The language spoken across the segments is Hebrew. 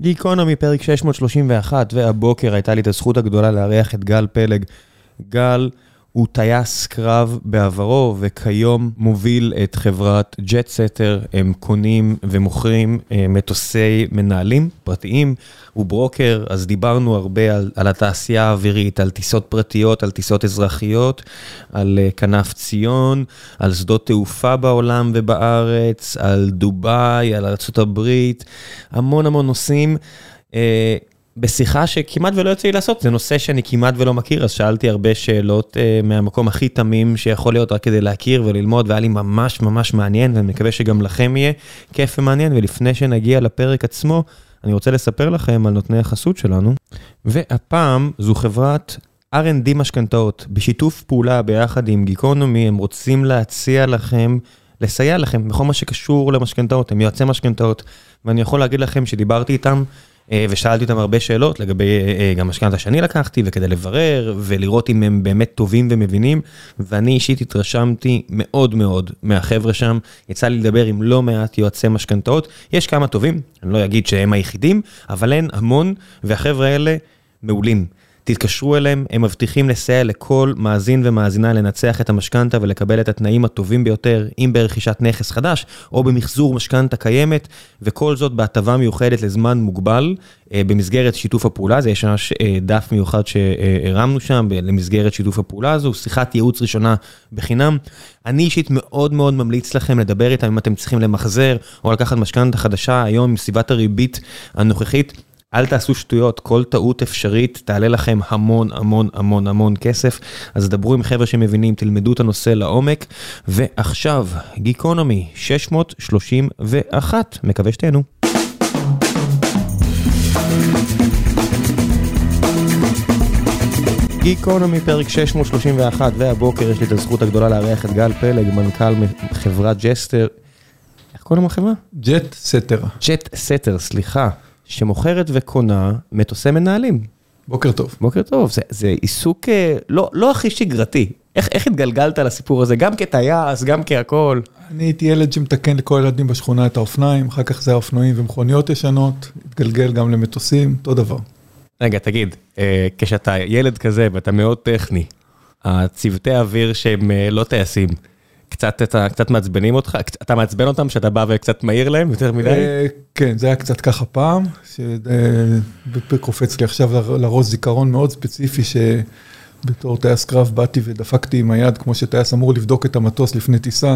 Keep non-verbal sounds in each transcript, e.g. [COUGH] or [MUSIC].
גיקונומי, פרק 631, והבוקר הייתה לי את הזכות הגדולה לארח את גל פלג. גל הוא טייס קרב בעברו, וכיום מוביל את חברת ג'טסטר, הם קונים ומוכרים אה, מטוסי מנהלים פרטיים, הוא ברוקר, אז דיברנו הרבה על, על התעשייה האווירית, על טיסות פרטיות, על טיסות אזרחיות, על אה, כנף ציון, על שדות תעופה בעולם ובארץ, על דובאי, על ארה"ב, המון המון נושאים. בשיחה שכמעט ולא יוצא לי לעשות, זה נושא שאני כמעט ולא מכיר, אז שאלתי הרבה שאלות uh, מהמקום הכי תמים שיכול להיות רק כדי להכיר וללמוד, והיה לי ממש ממש מעניין, ואני מקווה שגם לכם יהיה כיף ומעניין, ולפני שנגיע לפרק עצמו, אני רוצה לספר לכם על נותני החסות שלנו, והפעם זו חברת R&D משכנתאות, בשיתוף פעולה ביחד עם גיקונומי, הם רוצים להציע לכם, לסייע לכם בכל מה שקשור למשכנתאות, הם יועצי משכנתאות, ואני יכול להגיד לכם שדיברתי איתם, ושאלתי אותם הרבה שאלות לגבי גם משכנתה שאני לקחתי וכדי לברר ולראות אם הם באמת טובים ומבינים ואני אישית התרשמתי מאוד מאוד מהחבר'ה שם, יצא לי לדבר עם לא מעט יועצי משכנתאות, יש כמה טובים, אני לא אגיד שהם היחידים, אבל אין המון והחבר'ה האלה מעולים. תתקשרו אליהם, הם מבטיחים לסייע לכל מאזין ומאזינה לנצח את המשכנתה ולקבל את התנאים הטובים ביותר, אם ברכישת נכס חדש או במחזור משכנתה קיימת, וכל זאת בהטבה מיוחדת לזמן מוגבל במסגרת שיתוף הפעולה, זה יש ממש דף מיוחד שהרמנו שם למסגרת שיתוף הפעולה הזו, שיחת ייעוץ ראשונה בחינם. אני אישית מאוד מאוד ממליץ לכם לדבר איתם אם אתם צריכים למחזר או לקחת משכנתה חדשה היום עם סביבת הריבית הנוכחית. אל תעשו שטויות, כל טעות אפשרית תעלה לכם המון המון המון המון כסף, אז דברו עם חבר'ה שמבינים, תלמדו את הנושא לעומק, ועכשיו, גיקונומי 631, מקווה שתהנו. גיקונומי פרק 631, והבוקר יש לי את הזכות הגדולה לארח את גל פלג, מנכ"ל חברת ג'סטר. איך קוראים לחברה? ג'ט סטר. ג'ט סטר, סליחה. שמוכרת וקונה מטוסי מנהלים. בוקר טוב. בוקר טוב, זה, זה עיסוק לא, לא הכי שגרתי. איך, איך התגלגלת לסיפור הזה, גם כטייס, גם כהכול? אני הייתי ילד שמתקן לכל ילדים בשכונה את האופניים, אחר כך זה האופנועים ומכוניות ישנות, התגלגל גם למטוסים, אותו דבר. רגע, תגיד, כשאתה ילד כזה ואתה מאוד טכני, הצוותי האוויר שהם לא טייסים, קצת, אתה, קצת מעצבנים אותך? אתה מעצבן אותם שאתה בא וקצת מעיר להם יותר מדי? כן, זה היה קצת ככה פעם, שקופץ לי עכשיו לראש זיכרון מאוד ספציפי, שבתור טייס קרב באתי ודפקתי עם היד, כמו שטייס אמור לבדוק את המטוס לפני טיסה,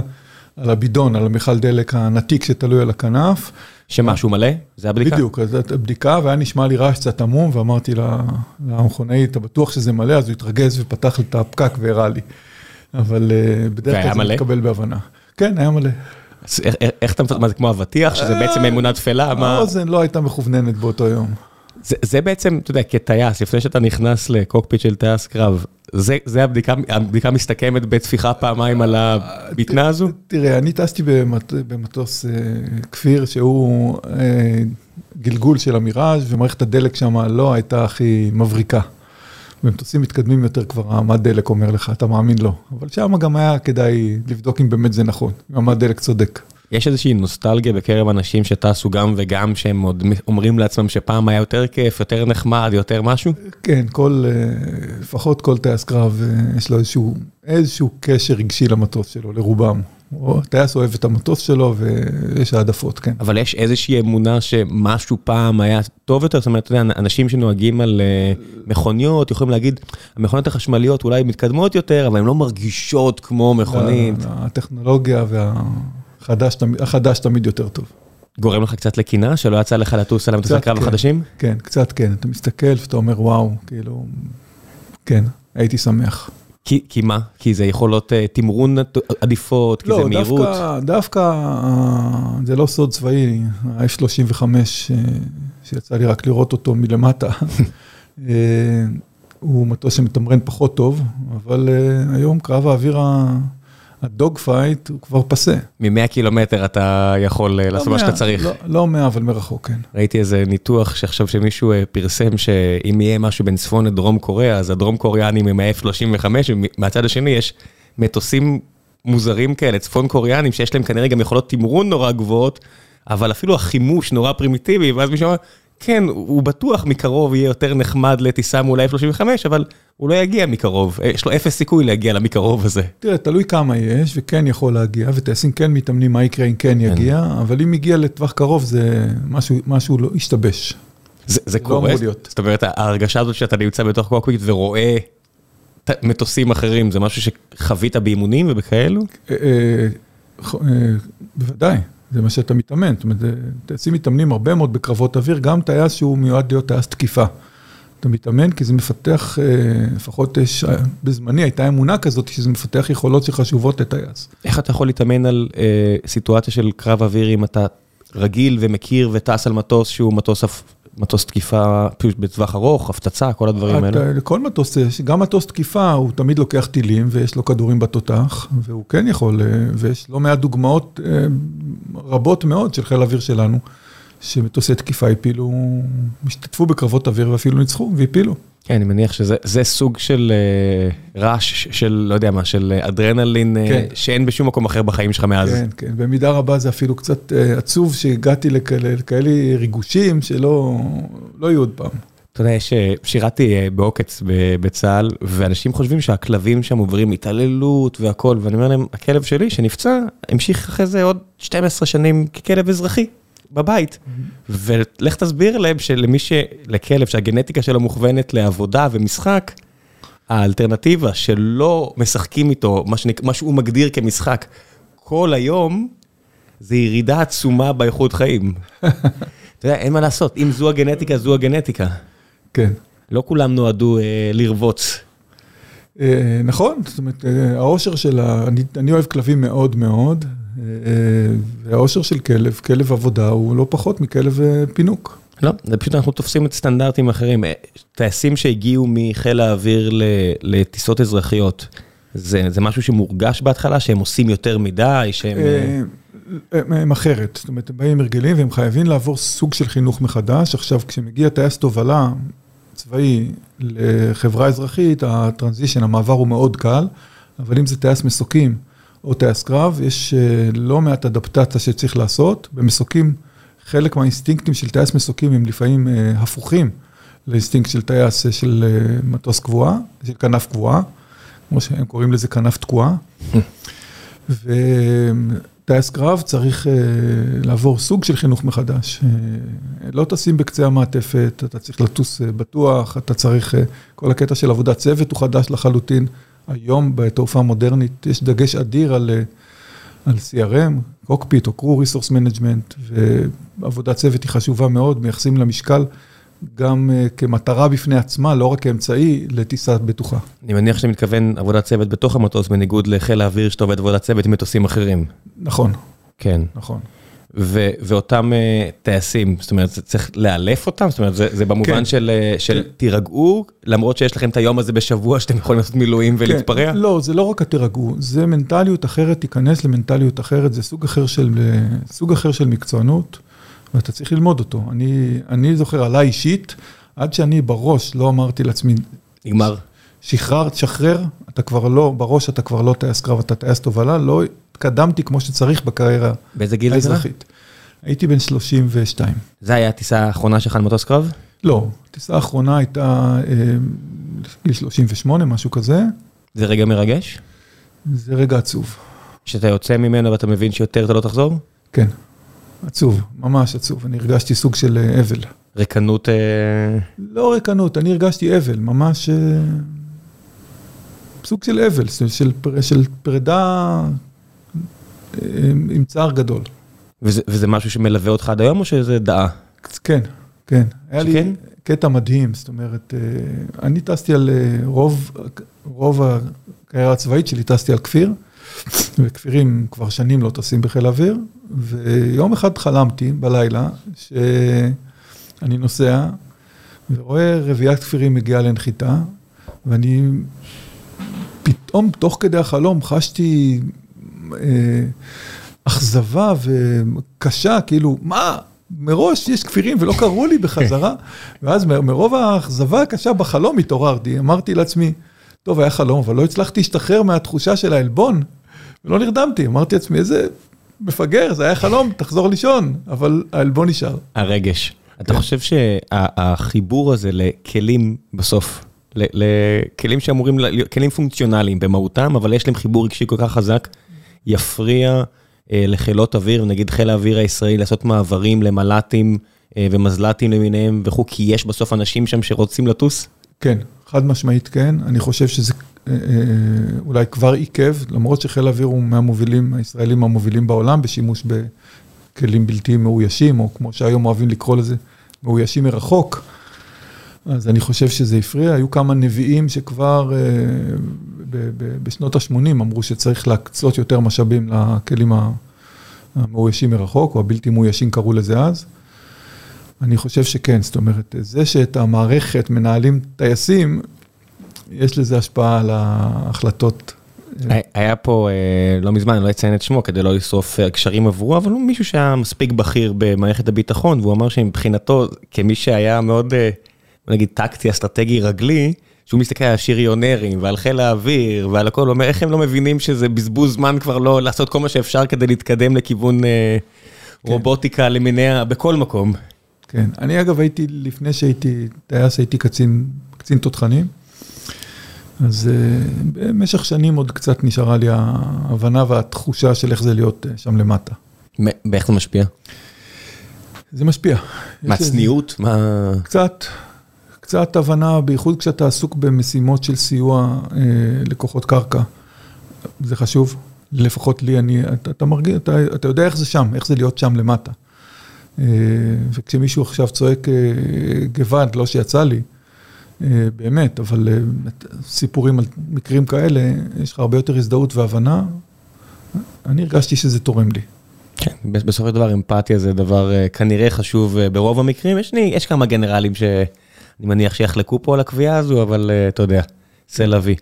על הבידון, על המכל דלק הענתיק שתלוי על הכנף. שמשהו מלא? זה הבדיקה? בדיוק, אז הבדיקה, והיה נשמע לי רעש קצת עמום, ואמרתי למכונאי, אתה בטוח שזה מלא? אז הוא התרגז ופתח את הפקק והראה לי. אבל בדרך כלל זה מתקבל בהבנה. כן, היה מלא. איך אתה, מה זה כמו אבטיח, שזה בעצם אמונה תפלה? האוזן לא הייתה מכווננת באותו יום. זה בעצם, אתה יודע, כטייס, לפני שאתה נכנס לקוקפיט של טייס קרב, זה הבדיקה, הבדיקה מסתכמת בטפיחה פעמיים על הביטנה הזו? תראה, אני טסתי במטוס כפיר שהוא גלגול של המיראז' ומערכת הדלק שם לא הייתה הכי מבריקה. במטוסים מתקדמים יותר כבר המד דלק אומר לך, אתה מאמין לו. אבל שם גם היה כדאי לבדוק אם באמת זה נכון, אם המד דלק צודק. יש איזושהי נוסטלגיה בקרב אנשים שטסו גם וגם, שהם עוד אומרים לעצמם שפעם היה יותר כיף, יותר נחמד, יותר משהו? כן, כל, לפחות כל טייס קרב יש לו איזשהו, איזשהו קשר רגשי למטוס שלו, לרובם. טייס אוהב את המטוס שלו ויש העדפות, כן. אבל יש איזושהי אמונה שמשהו פעם היה טוב יותר? זאת אומרת, אתה יודע, אנשים שנוהגים על מכוניות יכולים להגיד, המכוניות החשמליות אולי מתקדמות יותר, אבל הן לא מרגישות כמו מכונית. הטכנולוגיה והחדש תמיד יותר טוב. גורם לך קצת לקינה, שלא יצא לך לטוס על המטוסי הקרב החדשים? כן, קצת כן. אתה מסתכל ואתה אומר, וואו, כאילו, כן, הייתי שמח. כי מה? כי זה יכולות תמרון עדיפות, כי זה מהירות? לא, דווקא זה לא סוד צבאי, ה-F35 שיצא לי רק לראות אותו מלמטה, [LAUGHS] הוא מטוס שמתמרן פחות טוב, אבל היום קרב האוויר ה dog fight הוא כבר passé. מ-100 קילומטר אתה יכול לעשות מה שאתה צריך. לא 100, אבל מרחוק, כן. ראיתי איזה ניתוח שעכשיו שמישהו פרסם שאם יהיה משהו בין צפון לדרום קוריאה, אז הדרום קוריאנים עם ה-F35, ומהצד השני יש מטוסים מוזרים כאלה, צפון קוריאנים, שיש להם כנראה גם יכולות תמרון נורא גבוהות, אבל אפילו החימוש נורא פרימיטיבי, ואז מישהו אומר, כן, הוא בטוח מקרוב יהיה יותר נחמד לטיסה מול ה-F35, אבל הוא לא יגיע מקרוב, יש לו אפס סיכוי להגיע למקרוב הזה. תראה, תלוי כמה יש, וכן יכול להגיע, וטייסים כן מתאמנים מה יקרה אם כן יגיע, אבל אם יגיע לטווח קרוב, זה משהו לא ישתבש. זה קורה? זאת אומרת, ההרגשה הזאת שאתה נמצא בתוך קוקפיט ורואה מטוסים אחרים, זה משהו שחווית באימונים ובכאלו? בוודאי, זה מה שאתה מתאמן, זאת אומרת, טייסים מתאמנים הרבה מאוד בקרבות אוויר, גם טייס שהוא מיועד להיות טייס תקיפה. אתה מתאמן כי זה מפתח, לפחות בזמני הייתה אמונה כזאת, שזה מפתח יכולות שחשובות לטייס. איך אתה יכול להתאמן על סיטואציה של קרב אוויר אם אתה רגיל ומכיר וטס על מטוס שהוא מטוס מטוס תקיפה בטווח ארוך, הפצצה, כל הדברים האלה? לכל מטוס, גם מטוס תקיפה הוא תמיד לוקח טילים ויש לו כדורים בתותח, והוא כן יכול, ויש לא מעט דוגמאות רבות מאוד של חיל האוויר שלנו, שמטוסי תקיפה הפילו, השתתפו בקרבות אוויר ואפילו ניצחו והפילו. כן, אני מניח שזה סוג של רעש, של לא יודע מה, של אדרנלין, שאין בשום מקום אחר בחיים שלך מאז. כן, כן, במידה רבה זה אפילו קצת עצוב שהגעתי לכאלה ריגושים שלא יהיו עוד פעם. אתה יודע, שירתי בעוקץ בצה"ל, ואנשים חושבים שהכלבים שם עוברים התעללות והכל, ואני אומר להם, הכלב שלי שנפצע, המשיך אחרי זה עוד 12 שנים ככלב אזרחי. בבית, ולך תסביר להם שלמי ש... לכלב שהגנטיקה שלו מוכוונת לעבודה ומשחק, האלטרנטיבה שלא משחקים איתו, מה שהוא מגדיר כמשחק, כל היום, זה ירידה עצומה באיכות חיים. [LAUGHS] אתה יודע, אין מה לעשות, אם זו הגנטיקה, זו הגנטיקה. כן. לא כולם נועדו לרבוץ. נכון, זאת אומרת, האושר של ה... אני אוהב כלבים מאוד מאוד. והאושר של כלב, כלב עבודה, הוא לא פחות מכלב פינוק. לא, זה פשוט אנחנו תופסים את סטנדרטים אחרים. טייסים שהגיעו מחיל האוויר לטיסות אזרחיות, זה משהו שמורגש בהתחלה, שהם עושים יותר מדי, שהם... הם אחרת, זאת אומרת, הם באים הרגלים והם חייבים לעבור סוג של חינוך מחדש. עכשיו, כשמגיע טייס תובלה צבאי לחברה אזרחית, הטרנזישן, המעבר הוא מאוד קל, אבל אם זה טייס מסוקים, או טייס קרב, יש לא מעט אדפטציה שצריך לעשות. במסוקים, חלק מהאינסטינקטים של טייס מסוקים הם לפעמים הפוכים לאינסטינקט של טייס של מטוס קבועה, של כנף קבועה, כמו שהם קוראים לזה כנף תקועה. וטייס קרב צריך לעבור סוג של חינוך מחדש. לא טסים בקצה המעטפת, אתה צריך לטוס בטוח, אתה צריך, כל הקטע של עבודת צוות הוא חדש לחלוטין. היום בתעופה מודרנית יש דגש אדיר על CRM, cockpit או crew resource management, ועבודת צוות היא חשובה מאוד, מייחסים לה משקל גם כמטרה בפני עצמה, לא רק כאמצעי לטיסה בטוחה. אני מניח שאתה מתכוון עבודת צוות בתוך המטוס, בניגוד לחיל האוויר שאתה עובד עבודת צוות עם מטוסים אחרים. נכון. כן. נכון. ואותם טייסים, זאת אומרת, צריך לאלף אותם? זאת אומרת, זה במובן של תירגעו, למרות שיש לכם את היום הזה בשבוע שאתם יכולים לעשות מילואים ולהתפרע? לא, זה לא רק התירגעו, זה מנטליות אחרת, תיכנס למנטליות אחרת, זה סוג אחר של מקצוענות, ואתה צריך ללמוד אותו. אני זוכר עליי אישית, עד שאני בראש לא אמרתי לעצמי, נגמר. שחרר, תשחרר, אתה כבר לא, בראש אתה כבר לא טייס קרב, אתה טייס תובלה, לא התקדמתי כמו שצריך בקריירה האזרחית. באיזה גיל זה? הייתי בן 32. זה היה הטיסה האחרונה שלך למטוס קרב? לא, הטיסה האחרונה הייתה גיל 38, משהו כזה. זה רגע מרגש? זה רגע עצוב. כשאתה יוצא ממנו ואתה מבין שיותר אתה לא תחזור? כן, עצוב, ממש עצוב. אני הרגשתי סוג של אבל. רקנות? לא רקנות, אני הרגשתי אבל, ממש סוג של אבל, של פרידה עם צער גדול. וזה משהו שמלווה אותך עד היום או שזה דעה? כן, כן. היה לי קטע מדהים, זאת אומרת, אני טסתי על רוב הקריירה הצבאית שלי, טסתי על כפיר, וכפירים כבר שנים לא טסים בחיל האוויר, ויום אחד חלמתי בלילה שאני נוסע ורואה רביעיית כפירים מגיעה לנחיתה, ואני פתאום תוך כדי החלום חשתי אכזבה וקשה, כאילו, מה, מראש יש כפירים ולא קראו לי בחזרה, ואז מרוב האכזבה הקשה בחלום התעוררתי, אמרתי לעצמי, טוב, היה חלום, אבל לא הצלחתי להשתחרר מהתחושה של העלבון, ולא נרדמתי, אמרתי לעצמי, איזה מפגר, זה היה חלום, תחזור לישון, אבל העלבון נשאר. הרגש. אתה חושב שהחיבור הזה לכלים בסוף, לכלים שאמורים, כלים פונקציונליים במהותם, אבל יש להם חיבור רגשי כל כך חזק, יפריע לחילות אוויר, נגיד חיל האוויר הישראלי, לעשות מעברים למל"טים ומזל"טים למיניהם וכו', כי יש בסוף אנשים שם שרוצים לטוס? כן, חד משמעית כן. אני חושב שזה אולי כבר עיכב, למרות שחיל האוויר הוא מהמובילים, הישראלים המובילים בעולם, בשימוש בכלים בלתי מאוישים, או כמו שהיום אוהבים לקרוא לזה, מאוישים מרחוק. אז אני חושב שזה הפריע. היו כמה נביאים שכבר בשנות ה-80 אמרו שצריך להקצות יותר משאבים לכלים המאוישים מרחוק, או הבלתי מאוישים קראו לזה אז. אני חושב שכן, זאת אומרת, זה שאת המערכת מנהלים טייסים, יש לזה השפעה על ההחלטות. היה פה, לא מזמן, אני לא אציין את שמו כדי לא לשרוף קשרים עבורו, אבל הוא מישהו שהיה מספיק בכיר במערכת הביטחון, והוא אמר שמבחינתו, כמי שהיה מאוד, נגיד, טקטי, אסטרטגי, רגלי, שהוא מסתכל על השריונרים ועל חיל האוויר ועל הכל, הוא אומר, איך הם לא מבינים שזה בזבוז זמן כבר לא לעשות כל מה שאפשר כדי להתקדם לכיוון רובוטיקה למיניה בכל מקום. כן, אני אגב הייתי, לפני שהייתי טייס, הייתי קצין, קצין תותחנים. אז במשך שנים עוד קצת נשארה לי ההבנה והתחושה של איך זה להיות שם למטה. ואיך זה משפיע? זה משפיע. מה, צניעות? מה... קצת, קצת הבנה, בייחוד כשאתה עסוק במשימות של סיוע אה, לכוחות קרקע. זה חשוב, לפחות לי, אני, אתה, אתה מרגיש, אתה, אתה יודע איך זה שם, איך זה להיות שם למטה. אה, וכשמישהו עכשיו צועק אה, גוואד, לא שיצא לי, באמת, אבל סיפורים על מקרים כאלה, יש לך הרבה יותר הזדהות והבנה. אני הרגשתי שזה תורם לי. כן, בסופו של דבר אמפתיה זה דבר כנראה חשוב ברוב המקרים. יש, יש כמה גנרלים שאני מניח שיחלקו פה על הקביעה הזו, אבל אתה יודע, זה לוי.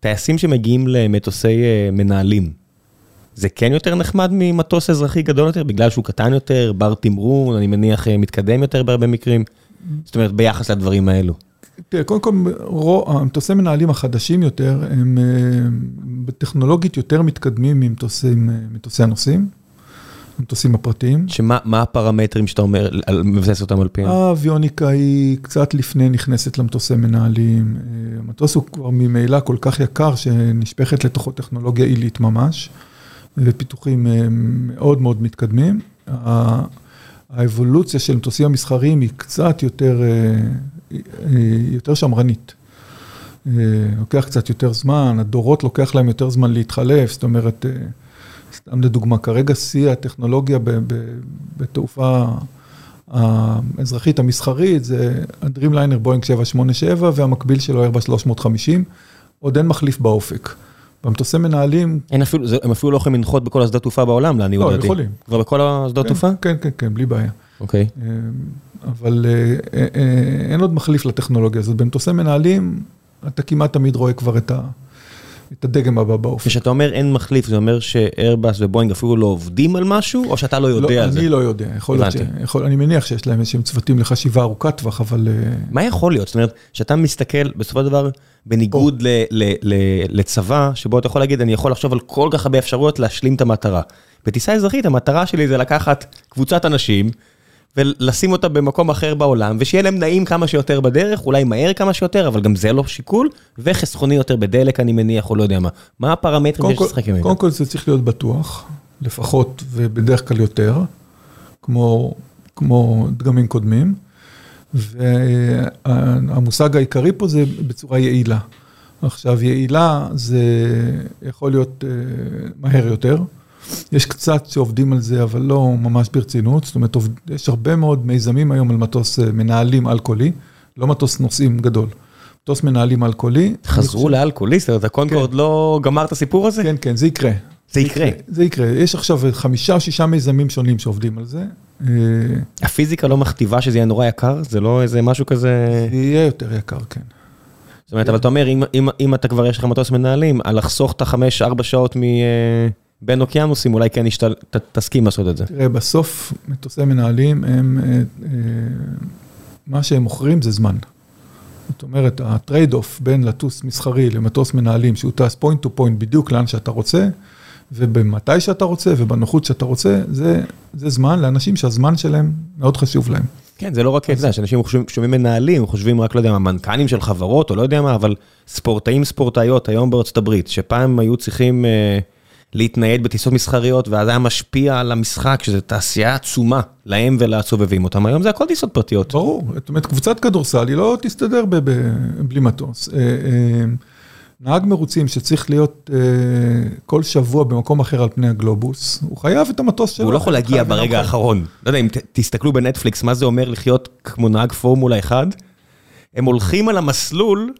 טייסים שמגיעים למטוסי מנהלים, זה כן יותר נחמד ממטוס אזרחי גדול יותר, בגלל שהוא קטן יותר, בר תמרון, אני מניח מתקדם יותר בהרבה מקרים. זאת אומרת, ביחס לדברים האלו. תראה, קודם כל, המטוסי מנהלים החדשים יותר, הם בטכנולוגית יותר מתקדמים ממטוסי הנוסעים, המטוסים הפרטיים. שמה הפרמטרים שאתה אומר, מבסס אותם על פיהם? האוויוניקה היא קצת לפני נכנסת למטוסי מנהלים. המטוס הוא כבר ממילא כל כך יקר, שנשפכת לתוכו טכנולוגיה עילית ממש, ופיתוחים מאוד מאוד מתקדמים. האבולוציה של מטוסים המסחריים היא קצת יותר... יותר שמרנית. לוקח קצת יותר זמן, הדורות לוקח להם יותר זמן להתחלף, זאת אומרת, סתם לדוגמה, כרגע שיא הטכנולוגיה בתעופה האזרחית המסחרית, זה הדרימליינר בואינג 787 והמקביל שלו איירבס 350, עוד אין מחליף באופק. במטוסי מנהלים... אין אפילו, הם אפילו לא יכולים לנחות בכל השדות תעופה בעולם, לעניות דעתי. לא, יכולים. כבר בכל השדות תעופה? כן, כן, כן, בלי בעיה. אוקיי. אבל אין עוד מחליף לטכנולוגיה הזאת. במטוסי מנהלים, אתה כמעט תמיד רואה כבר את הדגם הבא באופן. כשאתה אומר אין מחליף, זה אומר שאיירבאס ובואינג אפילו לא עובדים על משהו, או שאתה לא יודע על זה? אני לא יודע. יכול להיות ש... אני מניח שיש להם איזשהם צוותים לחשיבה ארוכת טווח, אבל... מה יכול להיות? זאת אומרת, שאתה מסתכל, בסופו של דבר, בניגוד לצבא, שבו אתה יכול להגיד, אני יכול לחשוב על כל כך הרבה אפשרויות להשלים את המטרה. בטיסה אזרחית, המטרה שלי זה לקחת קבוצת אנשים, ולשים אותה במקום אחר בעולם, ושיהיה להם נעים כמה שיותר בדרך, אולי מהר כמה שיותר, אבל גם זה לא שיקול, וחסכוני יותר בדלק, אני מניח, או לא יודע מה. מה הפרמטרים שיש לשחק עם? קודם כל זה צריך להיות בטוח, לפחות ובדרך כלל יותר, כמו, כמו דגמים קודמים, והמושג העיקרי פה זה בצורה יעילה. עכשיו, יעילה זה יכול להיות מהר יותר. יש קצת שעובדים על זה, אבל לא ממש ברצינות. זאת אומרת, יש הרבה מאוד מיזמים היום על מטוס מנהלים אלכוהולי, לא מטוס נוסעים גדול. מטוס מנהלים אלכוהולי. חזרו לאלכוהולי? זאת אומרת, הקונקורד לא גמר את הסיפור הזה? כן, כן, זה יקרה. זה יקרה. זה יקרה. יש עכשיו חמישה או שישה מיזמים שונים שעובדים על זה. הפיזיקה לא מכתיבה שזה יהיה נורא יקר? זה לא איזה משהו כזה... זה יהיה יותר יקר, כן. זאת אומרת, אבל אתה אומר, אם אתה כבר יש לך מטוס מנהלים, על לחסוך את החמש, ארבע שעות מ... בין אוקיינוסים, אולי כן תסכים לעשות את זה. תראה, בסוף מטוסי מנהלים הם, מה שהם מוכרים זה זמן. זאת אומרת, ה trade off בין לטוס מסחרי למטוס מנהלים, שהוא טס point to point בדיוק לאן שאתה רוצה, ובמתי שאתה רוצה ובנוחות שאתה רוצה, זה, זה זמן לאנשים שהזמן שלהם מאוד חשוב להם. כן, זה לא רק, אתה יודע, שאנשים שומעים מנהלים, חושבים רק, לא יודע מה, מנכ"לים של חברות, או לא יודע מה, אבל ספורטאים, ספורטאיות, היום בארצות הברית, שפעם היו צריכים אה, להתנייד בטיסות מסחריות, ואז היה משפיע על המשחק, שזו תעשייה עצומה להם ולסובבים אותם, היום זה הכל טיסות פרטיות. ברור, זאת אומרת, קבוצת כדורסל היא לא תסתדר ב- ב- בלי מטוס. אה, אה, נהג מרוצים שצריך להיות אה, כל שבוע במקום אחר על פני הגלובוס, הוא חייב את המטוס שלו. הוא לא יכול להגיע ברגע. האחרון. לא יודע, אם ת- תסתכלו בנטפליקס, מה זה אומר לחיות כמו נהג פורמולה 1? הם הולכים על המסלול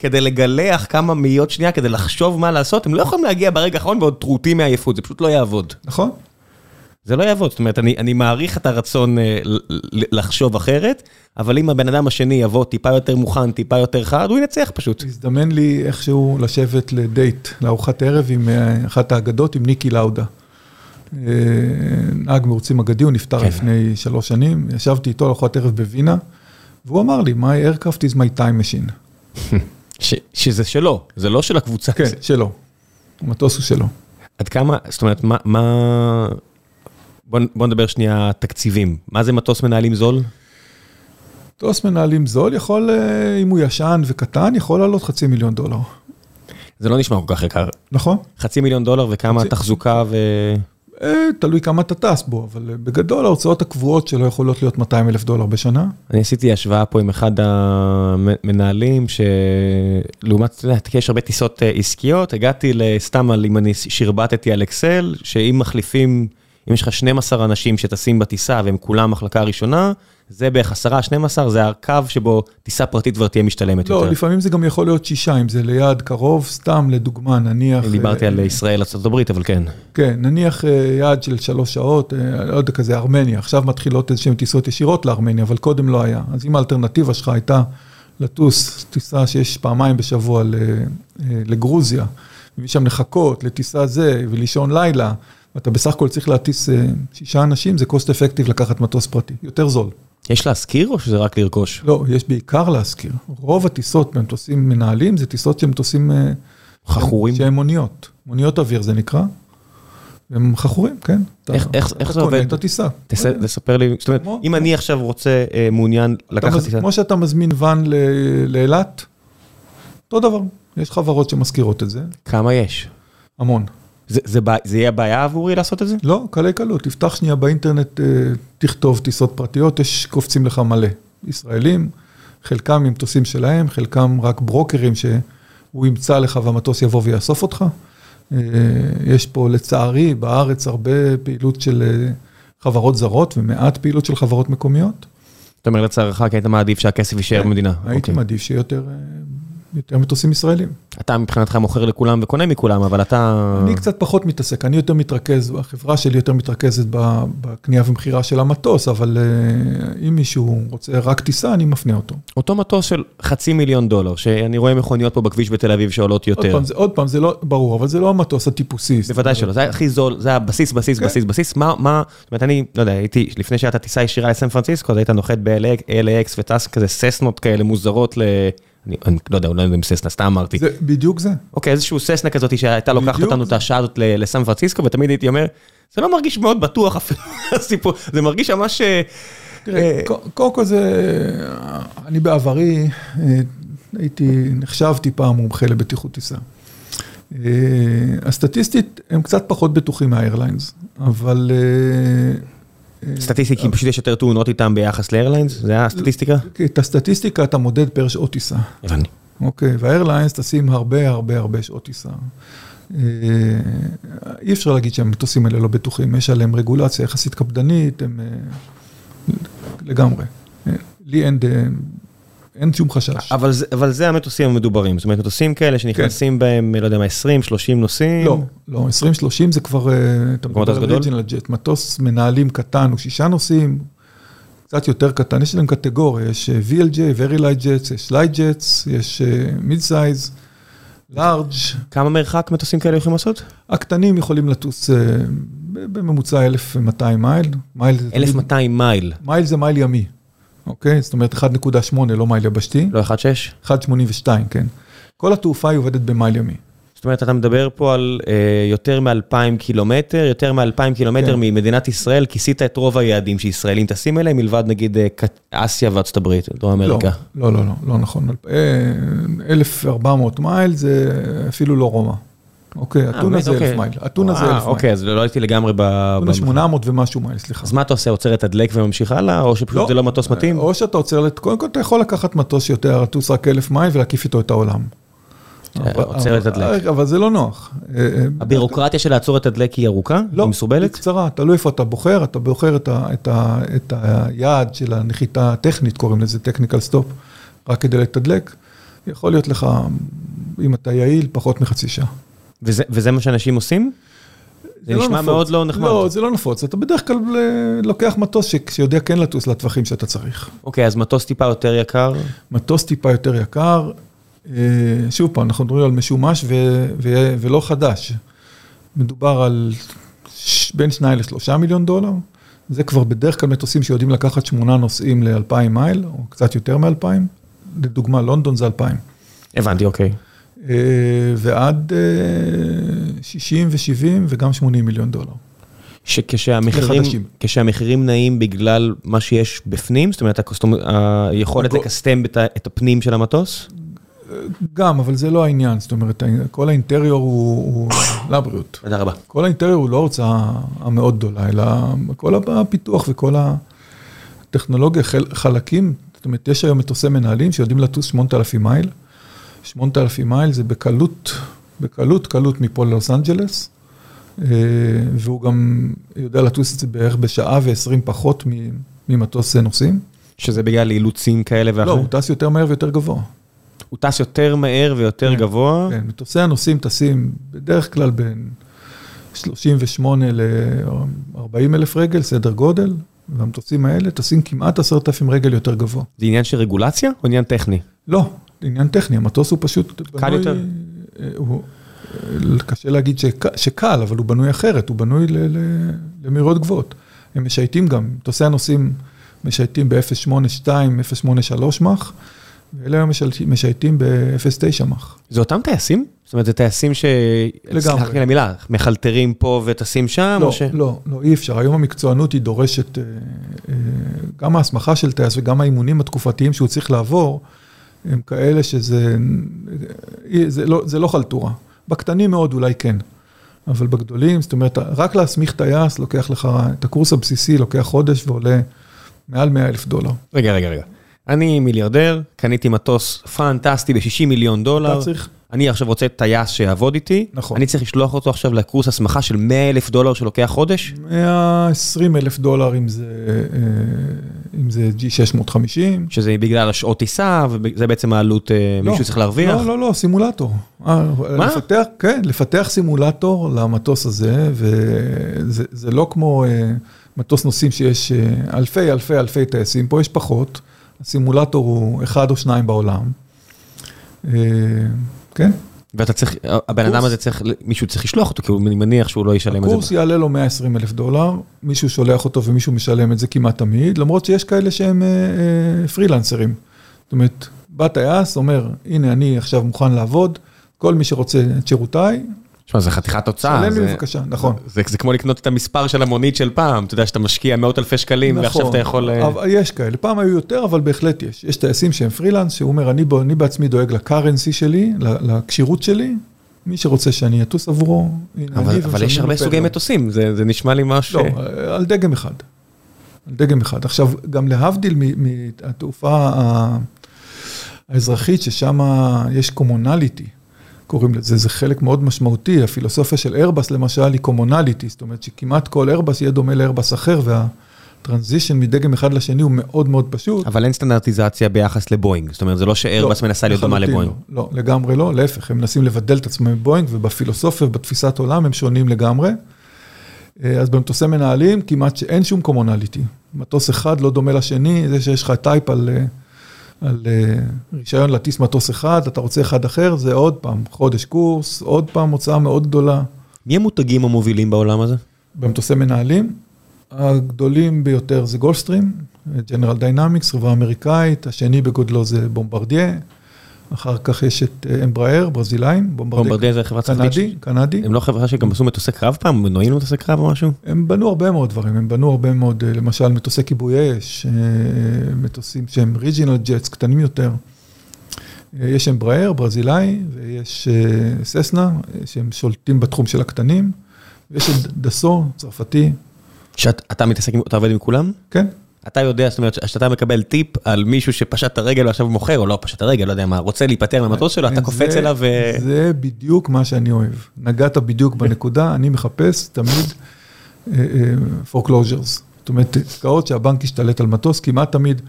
כדי לגלח כמה מאיות שנייה, כדי לחשוב מה לעשות, הם לא יכולים להגיע ברגע האחרון ועוד טרוטים מעייפות, זה פשוט לא יעבוד. נכון? זה לא יעבוד, זאת אומרת, אני, אני מעריך את הרצון אה, לחשוב אחרת, אבל אם הבן אדם השני יבוא טיפה יותר מוכן, טיפה יותר חד, הוא ינצח פשוט. הזדמן לי איכשהו לשבת לדייט, לארוחת ערב עם אה, אחת האגדות, עם ניקי לאודה. אה, נהג מרוצים אגדי, הוא נפטר כן. לפני שלוש שנים, ישבתי איתו לארוחת ערב בווינה, והוא אמר לי, my aircraft is my time machine. [LAUGHS] ש, שזה שלו, זה לא של הקבוצה. כן, זה- שלו. המטוס הוא שלו. עד כמה, זאת אומרת, מה, מה... בוא, בוא נדבר שנייה תקציבים. מה זה מטוס מנהלים זול? מטוס מנהלים זול יכול, אה, אם הוא ישן וקטן, יכול לעלות חצי מיליון דולר. זה לא נשמע כל כך יקר. נכון? חצי מיליון דולר וכמה חצי- תחזוקה ו... אה, תלוי כמה אתה טס בו, אבל אה, בגדול ההוצאות הקבועות שלו יכולות להיות 200 אלף דולר בשנה. אני עשיתי השוואה פה עם אחד המנהלים, שלעומת, אתה יודע, יש הרבה טיסות אה, עסקיות, הגעתי לסתם על, אם אני שרבטתי על אקסל, שאם מחליפים, אם יש לך 12 אנשים שטסים בטיסה והם כולם מחלקה ראשונה, זה בערך 10, 12, זה הקו שבו טיסה פרטית כבר תהיה משתלמת לא, יותר. לפעמים זה גם יכול להיות שישה, אם זה ליעד קרוב, סתם לדוגמה, נניח... דיברתי אה, על ישראל, ארה"ב, אבל כן. כן, נניח אה, יעד של שלוש שעות, אה, לא יודע, כזה ארמניה, עכשיו מתחילות איזשהן טיסות ישירות לארמניה, אבל קודם לא היה. אז אם האלטרנטיבה שלך הייתה לטוס טיסה שיש פעמיים בשבוע ל- אה, לגרוזיה, ומשם לחכות לטיסה זה ולישון לילה, ואתה בסך הכל צריך להטיס שישה אנשים, זה cost effective לקחת מטוס פרטי, יותר זול. יש להשכיר או שזה רק לרכוש? לא, יש בעיקר להשכיר. רוב הטיסות במטוסים מנהלים זה טיסות שהם מטוסים... אה, חכורים? שהם מוניות, מוניות אוויר זה נקרא. הם חכורים, כן. אתה- איך- איך- איך אתה זה קונה עובד? את הטיסה. תס- תספר לי, זאת אומרת, אם אני עכשיו רוצה, אה, מעוניין אתה לקחת טיסה, כמו שאתה מזמין ואן לאילת, אותו דבר. יש חברות שמזכירות את זה, כמה יש? המון. זה- זה זה יהיה בעיה עבורי לעשות את זה? לא, קלי קלות, תפתח שנייה באינטרנט, אה, תכתוב טיסות פרטיות, יש קופצים לך מלא. ישראלים, חלקם עם מטוסים שלהם, חלקם רק ברוקרים שהוא ימצא לך והמטוס יבוא ויאסוף אותך. אה, יש פה לצערי בארץ הרבה פעילות של אה, חברות זרות ומעט פעילות של חברות מקומיות. זאת אומרת, לצערך, כי היית מעדיף שהכסף יישאר במדינה. הייתי אוקיי. מעדיף שיהיה יותר, מטוסים ישראלים. אתה מבחינתך מוכר לכולם וקונה מכולם, אבל אתה... אני קצת פחות מתעסק, אני יותר מתרכז, החברה שלי יותר מתרכזת בקנייה ומכירה של המטוס, אבל אה, אם מישהו רוצה רק טיסה, אני מפנה אותו. אותו מטוס של חצי מיליון דולר, שאני רואה מכוניות פה בכביש בתל אביב שעולות עוד יותר. פעם, זה, עוד פעם, זה לא, ברור, אבל זה לא המטוס הטיפוסי. בוודאי שלא, זה הכי זול, זה הבסיס, בסיס, כן. בסיס, בסיס, מה, מה, זאת אומרת, אני, לא יודע, הייתי, לפני שהייתה טיסה ישירה לסן פרנסיסקו, אז היית נוחת ב-LAX וטס כזה ססנות כאלה מוזרות ל... אני אני לא יודע, אולי עם ססנה, סתם אמרתי. זה בדיוק זה. אוקיי, איזשהו ססנה כזאת שהייתה לוקחת אותנו את. השעה הזאת לסן פרנסיסקו, ותמיד הייתי אומר, זה לא מרגיש מאוד בטוח אפילו, [LAUGHS] הסיפור, זה מרגיש ממש... אה, תראה, אה, קודם כל זה, אני בעברי אה, הייתי, נחשבתי פעם מומחה לבטיחות טיסה. הסטטיסטית הם קצת פחות בטוחים מהאיירליינס, אבל... סטטיסטית, כי פשוט יש יותר תאונות איתם ביחס לאיירליינס? זה הסטטיסטיקה? את הסטטיסטיקה אתה מודד פר שעות טיסה. הבנתי. אוקיי, והאיירליינס טסים הרבה הרבה הרבה שעות טיסה. אה, אי אפשר להגיד שהמטוסים האלה לא בטוחים, יש עליהם רגולציה יחסית קפדנית, הם אה, לגמרי. אה, לי אין, אין שום חשש. אבל זה, אבל זה המטוסים המדוברים, זאת אומרת, מטוסים כאלה שנכנסים בהם, לא יודע מה, 20, 30 נוסעים. לא, לא, 20-30 זה כבר, אה, אתה מדבר על? ריג'ינל ג'ט, מטוס מנהלים קטן הוא שישה נוסעים, קצת יותר קטן, יש להם קטגוריה, יש אה, VLJ, Very Light Jets, יש Light Jets, יש mid size, large, כמה מרחק מטוסים כאלה יכולים לעשות? הקטנים יכולים לטוס אה, בממוצע 1,200 מייל, מייל זה תמיד- 1,200 מייל, מייל זה מייל ימי, אוקיי? זאת אומרת 1.8 לא מייל יבשתי, לא 1.6? 1.82, כן. כל התעופה היא עובדת במייל ימי. זאת אומרת, אתה מדבר פה על יותר מ-2,000 קילומטר, יותר מ-2,000 קילומטר ממדינת ישראל, כיסית את רוב היעדים שישראלים טסים אליהם, מלבד נגיד אסיה וארצות הברית, דרום אמריקה. לא, לא, לא, לא נכון. 1,400 מייל זה אפילו לא רומא. אוקיי, אתונה זה אלף מייל. אתונה זה אלף מייל. אוקיי, אז לא הייתי לגמרי ב... אתונה 800 ומשהו מייל, סליחה. אז מה אתה עוצר, עוצר לתדלק וממשיך הלאה, או שפשוט זה לא מטוס מתאים? או שאתה עוצר, קודם כל אתה יכול לקחת מטוס שיותר, לטוס רק אלף מייל ולהקיף איתו את העולם. עוצר לתדלק. אבל זה לא נוח. הבירוקרטיה של לעצור לתדלק היא ארוכה? לא, היא מסורבלת? היא קצרה, תלוי איפה אתה בוחר, אתה בוחר את היעד של הנחיתה הטכנית, קוראים לזה technical stop, רק כדי לתדלק. יכול להיות לך, אם אתה יעיל, פחות מחצי שעה. וזה מה שאנשים עושים? זה נשמע מאוד לא נחמד. לא, זה לא נפוץ, אתה בדרך כלל לוקח מטוס שיודע כן לטוס לטווחים שאתה צריך. אוקיי, אז מטוס טיפה יותר יקר? מטוס טיפה יותר יקר, שוב פעם, אנחנו מדברים על משומש ולא חדש. מדובר על בין 2 ל-3 מיליון דולר. זה כבר בדרך כלל מטוסים שיודעים לקחת שמונה נוסעים ל-2,000 מייל, או קצת יותר מ-2,000. לדוגמה, לונדון זה 2,000. הבנתי, אוקיי. ועד 60 ו-70 וגם 80 מיליון דולר. שכשהמחירים נעים בגלל מה שיש בפנים, זאת אומרת, היכולת לקסטם את הפנים של המטוס? גם, אבל זה לא העניין, זאת אומרת, כל האינטריור הוא לבריאות. תודה רבה. כל האינטריור הוא לא הוצאה המאוד גדולה, אלא כל הפיתוח וכל הטכנולוגיה, חלקים, זאת אומרת, יש היום מטוסי מנהלים שיודעים לטוס 8,000 מייל. 8,000 מייל זה בקלות, בקלות, קלות מפה ללוס אנג'לס, והוא גם יודע לטוס את זה בערך בשעה ו-20 פחות ממטוס נוסעים. שזה בגלל אילוצים כאלה ואחרים? לא, הוא טס יותר מהר ויותר גבוה. הוא טס יותר מהר ויותר גבוה? כן, מטוסי הנוסעים טסים בדרך כלל בין 38 ל-40 אלף רגל, סדר גודל, והמטוסים האלה טסים כמעט 10,000 רגל יותר גבוה. זה עניין של רגולציה או עניין טכני? לא, עניין טכני, המטוס הוא פשוט... קל יותר? הוא, קשה להגיד שקל, אבל הוא בנוי אחרת, הוא בנוי למהירות גבוהות. הם משייטים גם, מטוסי הנוסעים משייטים ב-082, 083 מח, ואלה היום משייטים ב-0.9 מח. זה אותם טייסים? זאת אומרת, זה טייסים ש... לגמרי. סלח לי למילה, מחלטרים פה וטסים שם? לא, לא, לא, אי אפשר. היום המקצוענות היא דורשת, גם ההסמכה של טייס וגם האימונים התקופתיים שהוא צריך לעבור, הם כאלה שזה זה לא, זה לא חלטורה. בקטנים מאוד אולי כן, אבל בגדולים, זאת אומרת, רק להסמיך טייס לוקח לך, את הקורס הבסיסי לוקח חודש ועולה מעל 100 אלף דולר. רגע, רגע, רגע. אני מיליארדר, קניתי מטוס פנטסטי ב-60 מיליון דולר. אתה צריך... אני עכשיו רוצה טייס שיעבוד איתי. נכון. אני צריך לשלוח אותו עכשיו לקורס הסמכה של 100 אלף דולר שלוקח חודש? 120 אלף דולר אם זה, אם זה G650. שזה בגלל השעות טיסה, וזה בעצם העלות, לא, מישהו צריך להרוויח? לא, לא, לא, סימולטור. מה? לפתח, כן, לפתח סימולטור למטוס הזה, וזה לא כמו מטוס נוסעים שיש אלפי, אלפי, אלפי טייסים, פה יש פחות. הסימולטור הוא אחד או שניים בעולם. כן. ואתה צריך, הבן אדם הזה צריך, מישהו צריך לשלוח אותו, כי אני מניח שהוא לא ישלם את זה. הקורס יעלה לו 120 אלף דולר, מישהו שולח אותו ומישהו משלם את זה כמעט תמיד, למרות שיש כאלה שהם פרילנסרים. זאת אומרת, בא טייס, אומר, הנה אני עכשיו מוכן לעבוד, כל מי שרוצה את שירותיי, תשמע, זה חתיכת הוצאה. שלם לי בבקשה, נכון. זה כמו לקנות את המספר של המונית של פעם, אתה יודע שאתה משקיע מאות אלפי שקלים, ועכשיו אתה יכול... יש כאלה, פעם היו יותר, אבל בהחלט יש. יש טייסים שהם פרילנס, שהוא אומר, אני בעצמי דואג לקרנסי שלי, לקשירות שלי, מי שרוצה שאני אטוס עבורו, אבל יש הרבה סוגי מטוסים, זה נשמע לי משהו... לא, על דגם אחד. על דגם אחד. עכשיו, גם להבדיל מהתעופה האזרחית, ששם יש קומונליטי. קוראים לזה, זה חלק מאוד משמעותי, הפילוסופיה של איירבס למשל היא קומונליטי, זאת אומרת שכמעט כל איירבס יהיה דומה לאיירבס אחר, והטרנזישן מדגם אחד לשני הוא מאוד מאוד פשוט. אבל אין סטנדרטיזציה ביחס לבואינג, זאת אומרת זה לא שאיירבס מנסה להיות דומה לבואינג. לא, לגמרי לא, להפך, הם מנסים לבדל את עצמם מבואינג, ובפילוסופיה ובתפיסת עולם הם שונים לגמרי. אז במטוסי מנהלים כמעט שאין שום commonality. מטוס אחד לא דומה לשני, זה שיש לך type על... על רישיון להטיס מטוס אחד, אתה רוצה אחד אחר, זה עוד פעם חודש קורס, עוד פעם הוצאה מאוד גדולה. מי המותגים המובילים בעולם הזה? במטוסי מנהלים, הגדולים ביותר זה גאלפסטרים, ג'נרל דיינמיקס, חברה אמריקאית, השני בגודלו זה בומברדייה, אחר כך יש את אמבראר, ברזילאים, בומברדייה זה חברה צרפתית. קנדי, קנדי. הם לא חברה שגם עשו מטוסי קרב פעם, מנועים למטוסי קרב או משהו? הם בנו הרבה מאוד דברים, הם בנו הרבה מאוד, למשל מטוסי כיבוי אש, מטוסים שהם ריג'ינל ג'טס, קטנים יותר. יש אמבראר, ברזילאי, ויש ססנה, שהם שולטים בתחום של הקטנים, ויש את דסו, צרפתי. שאתה מתעסק, אתה עובד עם כולם? כן. אתה יודע, זאת אומרת, שאתה מקבל טיפ על מישהו שפשט את הרגל ועכשיו הוא מוכר, או לא פשט את הרגל, לא יודע מה, רוצה להיפטר מהמטוס שלו, אתה קופץ אליו ו... זה בדיוק מה שאני אוהב. נגעת בדיוק בנקודה, אני מחפש תמיד foreclosures. זאת אומרת, עסקאות שהבנק ישתלט על מטוס, כמעט תמיד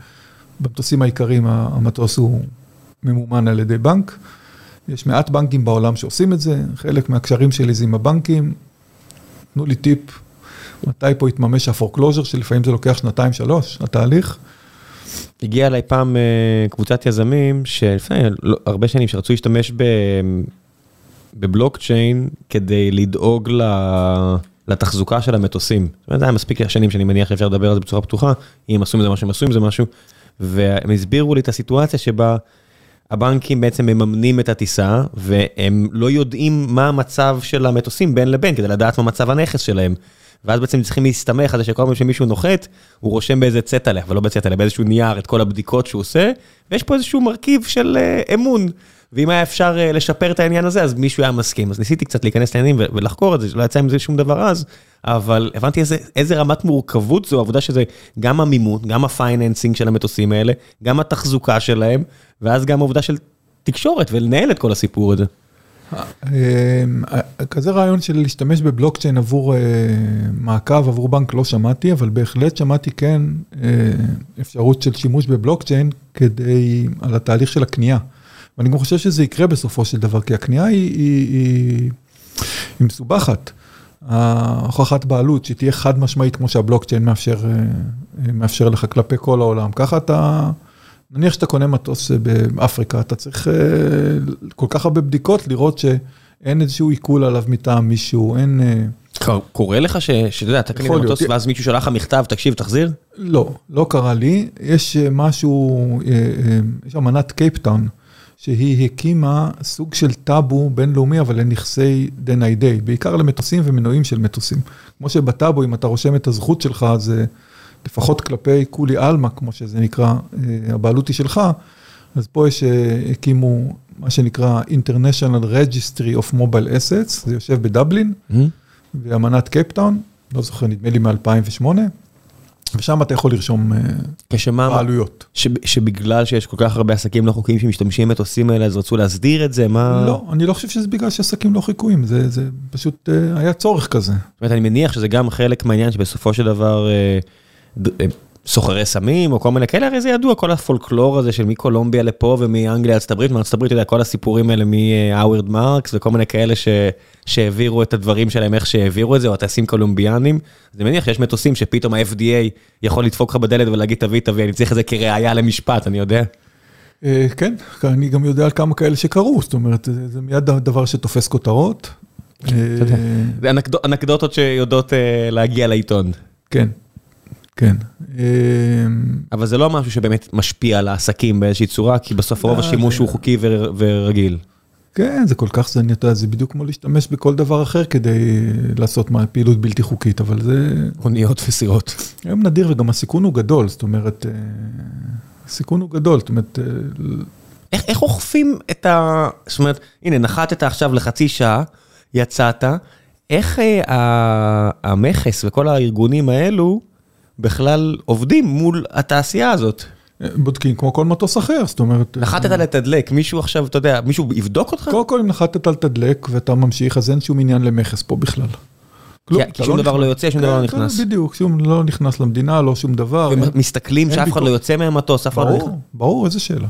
במטוסים העיקריים המטוס הוא ממומן על ידי בנק. יש מעט בנקים בעולם שעושים את זה, חלק מהקשרים שלי זה עם הבנקים. תנו לי טיפ, מתי פה יתממש ה foreclosure, שלפעמים זה לוקח שנתיים, שלוש, התהליך. הגיע אליי פעם קבוצת יזמים, שלפני הרבה שנים שרצו להשתמש בבלוקצ'יין כדי לדאוג לתחזוקה של המטוסים. זאת אומרת, זה היה מספיק שנים שאני מניח שאפשר לדבר על זה בצורה פתוחה, אם עשו עם זה מה שהם עשו עם זה משהו, והם הסבירו לי את הסיטואציה שבה הבנקים בעצם מממנים את הטיסה, והם לא יודעים מה המצב של המטוסים בין לבין, כדי לדעת מה מצב הנכס שלהם. ואז בעצם צריכים להסתמך על זה שכל פעם שמישהו נוחת, הוא רושם באיזה צעטלה, אבל לא בצעטלה, באיזשהו נייר את כל הבדיקות שהוא עושה, ויש פה איזשהו מרכיב של אמון. ואם היה אפשר לשפר את העניין הזה, אז מישהו היה מסכים. אז ניסיתי קצת להיכנס לעניינים ולחקור את זה, לא יצא עם זה שום דבר אז, אבל הבנתי איזה, איזה רמת מורכבות זו, העבודה שזה גם המימון, גם ה financing של המטוסים האלה, גם התחזוקה שלהם, ואז גם העובדה של תקשורת ולנהל את כל הסיפור הזה. כזה רעיון של להשתמש בבלוקצ'יין עבור מעקב, עבור בנק לא שמעתי, אבל בהחלט שמעתי כן אפשרות של שימוש בבלוקצ'יין כדי, על התהליך של הקנייה. ואני גם חושב שזה יקרה בסופו של דבר, כי הקנייה היא, היא, היא, היא מסובכת. ההוכחת בעלות שתהיה חד משמעית כמו שהבלוקצ'יין מאפשר, מאפשר לך כלפי כל העולם. ככה אתה, נניח שאתה קונה מטוס באפריקה, אתה צריך כל כך הרבה בדיקות לראות שאין איזשהו עיכול עליו מטעם מישהו, אין... קורה לך שאתה יודע, אתה קנית מטוס ואז מישהו שלח לך מכתב, תקשיב, תחזיר? לא, לא קרה לי. יש משהו, יש אמנת קייפטאון. שהיא הקימה סוג של טאבו בינלאומי, אבל לנכסי דלא ניידי, בעיקר למטוסים ומנועים של מטוסים. כמו שבטאבו, אם אתה רושם את הזכות שלך, זה לפחות כלפי כולי עלמא, כמו שזה נקרא, הבעלות היא שלך, אז פה יש, הקימו מה שנקרא International Registry of Mobile Assets, זה יושב בדבלין, ואמנת קייפטאון, לא זוכר, נדמה לי מ-2008. ושם אתה יכול לרשום בעלויות. שבגלל שיש כל כך הרבה עסקים לא חוקיים שמשתמשים במטוסים האלה, אז רצו להסדיר את זה? מה... לא, אני לא חושב שזה בגלל שעסקים לא חוקיים, זה פשוט היה צורך כזה. זאת אומרת, אני מניח שזה גם חלק מהעניין שבסופו של דבר סוחרי סמים או כל מיני כאלה, הרי זה ידוע, כל הפולקלור הזה של מקולומביה לפה ומאנגליה לארצות הברית, מארצות הברית, אתה יודע, כל הסיפורים האלה מהאוורד מרקס וכל מיני כאלה שהעבירו את הדברים שלהם, איך שהעבירו את זה, או הטייסים קולומביאנים. אני מניח שיש מטוסים שפתאום ה-FDA יכול לדפוק לך בדלת ולהגיד, תביא, תביא, אני צריך את זה כראיה למשפט, אני יודע. כן, אני גם יודע על כמה כאלה שקרו, זאת אומרת, זה מיד דבר שתופס כותרות. זה אנקדוטות שיודעות להגיע לעיתון. כן. כן. אבל זה לא משהו שבאמת משפיע על העסקים באיזושהי צורה, כי בסוף רוב השימוש הוא חוקי ורגיל. כן, זה כל כך, זה, אני יודע, זה בדיוק כמו להשתמש בכל דבר אחר כדי לעשות פעילות בלתי חוקית, אבל זה... אוניות וסירות. היום נדיר וגם הסיכון הוא גדול, זאת אומרת, הסיכון הוא גדול, זאת אומרת... איך, איך אוכפים את ה... זאת אומרת, הנה, נחתת עכשיו לחצי שעה, יצאת, איך אה, המכס וכל הארגונים האלו, בכלל עובדים מול התעשייה הזאת. בודקים כמו כל מטוס אחר, זאת אומרת... נחתת לתדלק, מישהו עכשיו, אתה יודע, מישהו יבדוק אותך? קודם כל אם נחתת לתדלק ואתה ממשיך, אז אין שום עניין למכס פה בכלל. כי שום דבר לא יוצא, שום דבר לא נכנס. בדיוק, שום לא נכנס למדינה, לא שום דבר. ומסתכלים שאף אחד לא יוצא מהמטוס, אף אחד לא נכנס. ברור, איזה שאלה.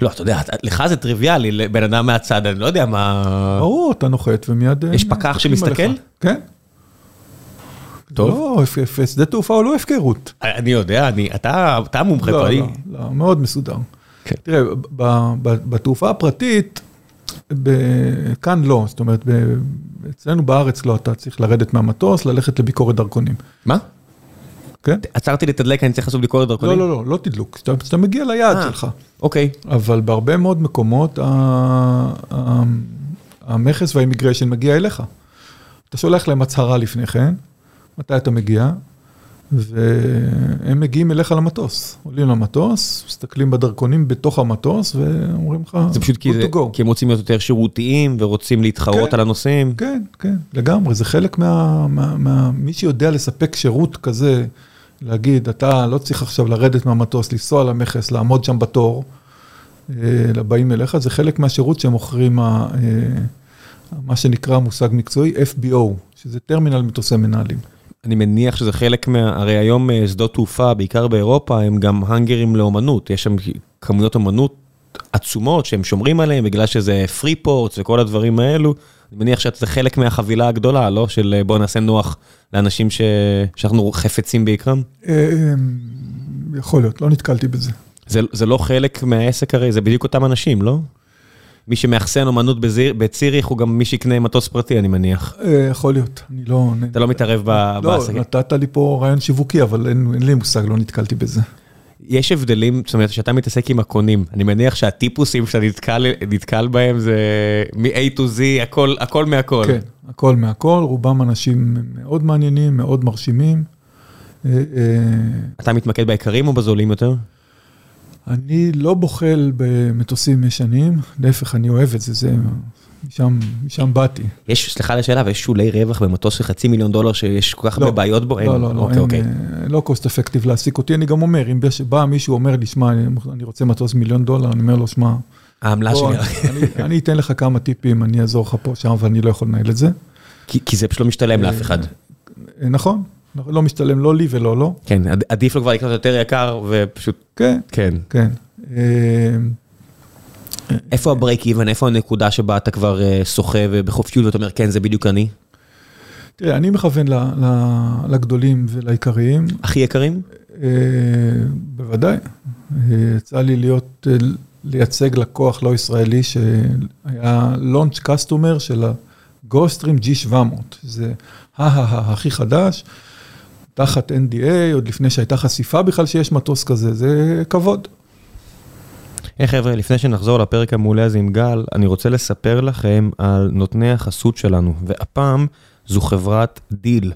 לא, אתה יודע, לך זה טריוויאלי, לבן אדם מהצד, אני לא יודע מה... ברור, אתה נוחת ומיד... יש פקח שמסתכל? כן. טוב. לא, שדה תעופה הוא לא הפקרות. אני יודע, אתה המומחה פה. לא, לא, מאוד מסודר. תראה, בתעופה הפרטית, כאן לא, זאת אומרת, אצלנו בארץ לא, אתה צריך לרדת מהמטוס, ללכת לביקורת דרכונים. מה? כן. עצרתי לתדלק, אני צריך לעשות ביקורת דרכונים? לא, לא, לא, לא תדלוק, כשאתה מגיע ליעד שלך. אוקיי. אבל בהרבה מאוד מקומות המכס והאימיגריישן מגיע אליך. אתה שולח להם הצהרה לפני כן, מתי אתה מגיע, והם מגיעים אליך למטוס. עולים למטוס, מסתכלים בדרכונים בתוך המטוס, ואומרים לך, זה פשוט כי, זה, כי הם רוצים להיות יותר שירותיים, ורוצים להתחרות כן, על הנושאים. כן, כן, לגמרי, זה חלק מה, מה, מה... מי שיודע לספק שירות כזה, להגיד, אתה לא צריך עכשיו לרדת מהמטוס, לנסוע למכס, לעמוד שם בתור, אה, לבאים אליך, זה חלק מהשירות שהם מוכרים, אה, מה שנקרא מושג מקצועי, FBO, שזה טרמינל מטוסי מנהלים. אני מניח שזה חלק מה... הרי היום אה, שדות תעופה, בעיקר באירופה, הם גם האנגרים לאומנות. יש שם כמויות אומנות עצומות שהם שומרים עליהם בגלל שזה פרי פורטס וכל הדברים האלו. אני מניח שזה חלק מהחבילה הגדולה, לא? של בוא נעשה נוח לאנשים ש... שאנחנו חפצים בעיקרם? יכול להיות, לא נתקלתי בזה. זה, זה לא חלק מהעסק הרי, זה בדיוק אותם אנשים, לא? מי שמאחסן אומנות בציריך הוא גם מי שיקנה מטוס פרטי, אני מניח. אה, יכול להיות, אני לא... אתה לא מתערב בעסקים. לא, נתת לי פה רעיון שיווקי, אבל אין לי מושג, לא נתקלתי בזה. יש הבדלים, זאת אומרת, כשאתה מתעסק עם הקונים, אני מניח שהטיפוסים שאתה נתקל, נתקל בהם זה מ-A to Z, הכל, הכל מהכל. כן, הכל מהכל, רובם אנשים מאוד מעניינים, מאוד מרשימים. אה, אה, אתה מתמקד ביקרים או בזולים יותר? אני לא בוחל במטוסים ישנים, להפך, אני אוהב את זה, זה... משם, משם באתי. יש, סליחה על השאלה, ויש שולי רווח במטוס של חצי מיליון דולר שיש כל כך לא, הרבה בעיות בו? לא, אין, לא, לא, אוקיי, אין, אוקיי. לא cost effective להעסיק אותי, אני גם אומר, אם בא מישהו אומר לי, שמע, אני רוצה מטוס מיליון דולר, אני אומר לו, שמע, העמלה שלי. אני, אני אתן לך כמה טיפים, אני אעזור לך פה, שם, אבל אני לא יכול לנהל את זה. כי, כי זה פשוט לא משתלם לאף אחד. נכון, לא משתלם לא לי ולא לו. כן, עדיף לו כבר לקנות יותר יקר ופשוט... כן, כן. כן. איפה הברייק איבן, איפה הנקודה שבה אתה כבר שוחה ובחופשיות ואתה אומר, כן, זה בדיוק אני? תראה, אני מכוון לגדולים ולעיקריים. הכי יקרים? בוודאי. יצא לי להיות, לייצג לקוח לא ישראלי שהיה לונץ' קסטומר של ה Gulfstream G700. זה הכי חדש. תחת NDA, עוד לפני שהייתה חשיפה בכלל שיש מטוס כזה, זה כבוד. היי חבר'ה, לפני שנחזור לפרק המעולה הזה עם גל, אני רוצה לספר לכם על נותני החסות שלנו, והפעם זו חברת Deel.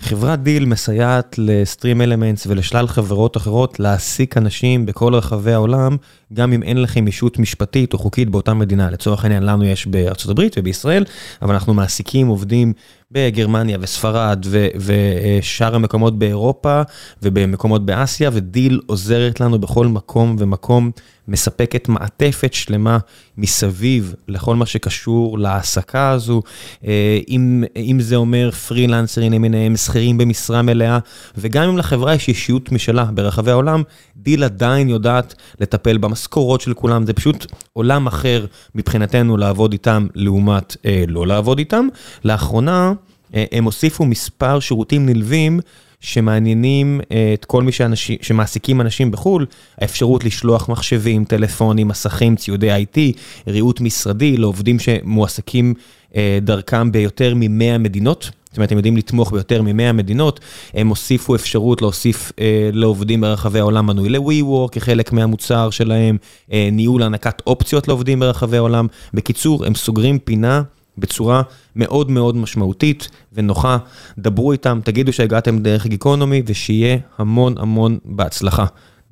חברת Deel מסייעת ל StreamElements ולשלל חברות אחרות להעסיק אנשים בכל רחבי העולם, גם אם אין לכם ישות משפטית או חוקית באותה מדינה. לצורך העניין, לנו יש בארצות הברית ובישראל, אבל אנחנו מעסיקים עובדים בגרמניה וספרד ושאר המקומות באירופה ובמקומות באסיה, ו Deel עוזרת לנו בכל מקום ומקום, מספקת מעטפת שלמה מסביב לכל מה שקשור להעסקה הזו, אה, אם, אם זה אומר פרילנסרים למיניהם, שכירים במשרה מלאה, וגם אם לחברה יש ישות משלה ברחבי העולם, Deel עדיין יודעת לטפל במשכורות של כולם, זה פשוט עולם אחר מבחינתנו לעבוד איתם לעומת אה, לא לעבוד איתם. לאחרונה הם הוסיפו מספר שירותים נלווים שמעניינים אה, את כל מי שאנשים, שמעסיקים אנשים בחו"ל, האפשרות לשלוח מחשבים, טלפונים, מסכים, ציודי IT, ריהוט משרדי לעובדים שמועסקים אה, דרכם ביותר מ-100 מדינות. זאת אומרת, הם יודעים לתמוך ביותר מ-100 מדינות, הם הוסיפו אפשרות להוסיף אה, לעובדים ברחבי העולם מנוי ל-WeWork כחלק מהמוצר שלהם, אה, ניהול הענקת אופציות לעובדים ברחבי העולם. בקיצור, הם סוגרים פינה בצורה מאוד מאוד משמעותית ונוחה. דברו איתם, תגידו שהגעתם דרך גיקונומי ושיהיה המון המון בהצלחה.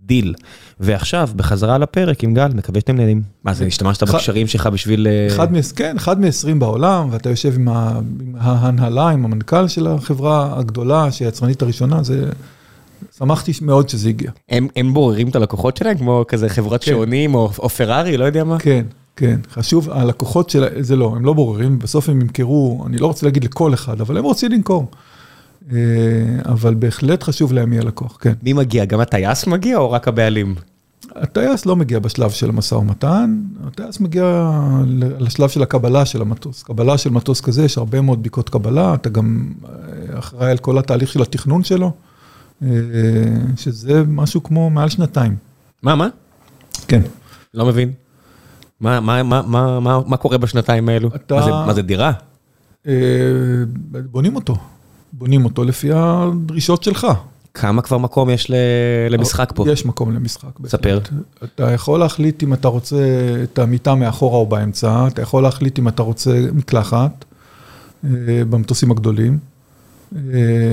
דיל. ועכשיו, בחזרה לפרק עם גל, מקווה שאתם נהנים. מה זה, השתמשת בקשרים שלך בשביל... אחד כן, אחד מ-20 בעולם, ואתה יושב עם ההנהלה, עם המנכ"ל של החברה הגדולה, שהיא היצרנית הראשונה, זה... שמחתי מאוד שזה הגיע. הם בוררים את הלקוחות שלהם, כמו כזה חברת כן. שעונים או פרארי, לא יודע מה? כן, כן, חשוב, הלקוחות של... זה לא, הם לא בוררים, בסוף הם ימכרו, אני לא רוצה להגיד לכל אחד, אבל הם רוצים למכור. אה, אבל בהחלט חשוב להם מי הלקוח, כן. מי מגיע? גם הטייס מגיע או רק הבעלים? הטייס לא מגיע בשלב של המשא ומתן, הטייס מגיע לשלב של הקבלה של המטוס. קבלה של מטוס כזה, יש הרבה מאוד בדיקות קבלה, אתה גם אה, אחראי על כל התהליך של התכנון שלו, אה, שזה משהו כמו מעל שנתיים. מה, מה? כן. לא מבין. מה, מה, מה, מה, מה, מה קורה בשנתיים האלו? אתה... מה, זה, מה זה דירה? בונים אותו. בונים אותו לפי הדרישות שלך. כמה כבר מקום יש למשחק פה? יש מקום למשחק. ספר. אתה יכול להחליט אם אתה רוצה את המיטה מאחורה או באמצע, אתה יכול להחליט אם אתה רוצה מקלחת במטוסים הגדולים.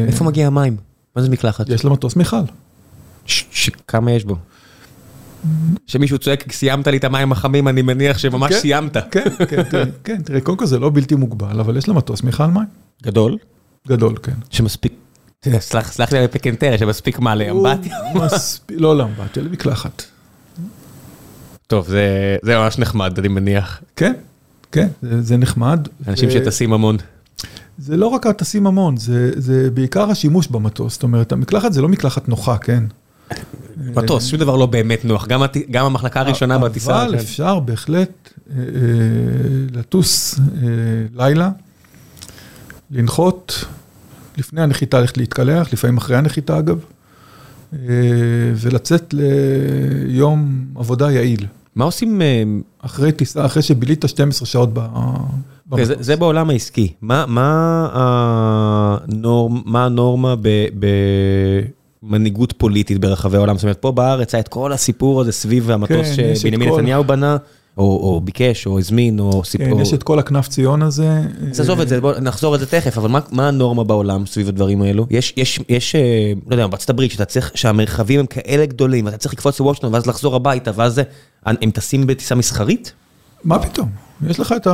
איפה מגיע המים? מה זה מקלחת? יש למטוס מיכל. כמה יש בו? שמישהו צועק, סיימת לי את המים החמים, אני מניח שממש סיימת. כן, כן, כן, [LAUGHS] תראה, קודם כל זה לא בלתי מוגבל, אבל יש למטוס מיכל מים. גדול? גדול, כן. שמספיק, סלח לי על הפקנטריה, שמספיק מה, לאמבטיה? לא לאמבטיה, למקלחת. טוב, זה ממש נחמד, אני מניח. כן, כן, זה נחמד. אנשים שטסים המון. זה לא רק הטסים המון, זה בעיקר השימוש במטוס, זאת אומרת, המקלחת זה לא מקלחת נוחה, כן? מטוס, שום דבר לא באמת נוח, גם המחלקה הראשונה בטיסה. אבל אפשר בהחלט לטוס לילה, לנחות, לפני הנחיתה ללכת להתקלח, לפעמים אחרי הנחיתה אגב, ולצאת ליום עבודה יעיל. מה עושים? אחרי טיסה, אחרי שבילית 12 שעות במטוס. זה בעולם העסקי, מה הנורמה במנהיגות פוליטית ברחבי העולם? זאת אומרת, פה בארץ היה את כל הסיפור הזה סביב המטוס שבנימין נתניהו בנה, או ביקש, או הזמין, או סיפור. כן, יש את כל הכנף ציון הזה. אז עזוב את זה, נחזור את זה תכף, אבל מה הנורמה בעולם סביב הדברים האלו? יש, לא יודע, בארצות הברית, שהמרחבים הם כאלה גדולים, ואתה צריך לקפוץ לוושינגטון, ואז לחזור הביתה, ואז הם טסים בטיסה מסחרית? מה פתאום? יש לך את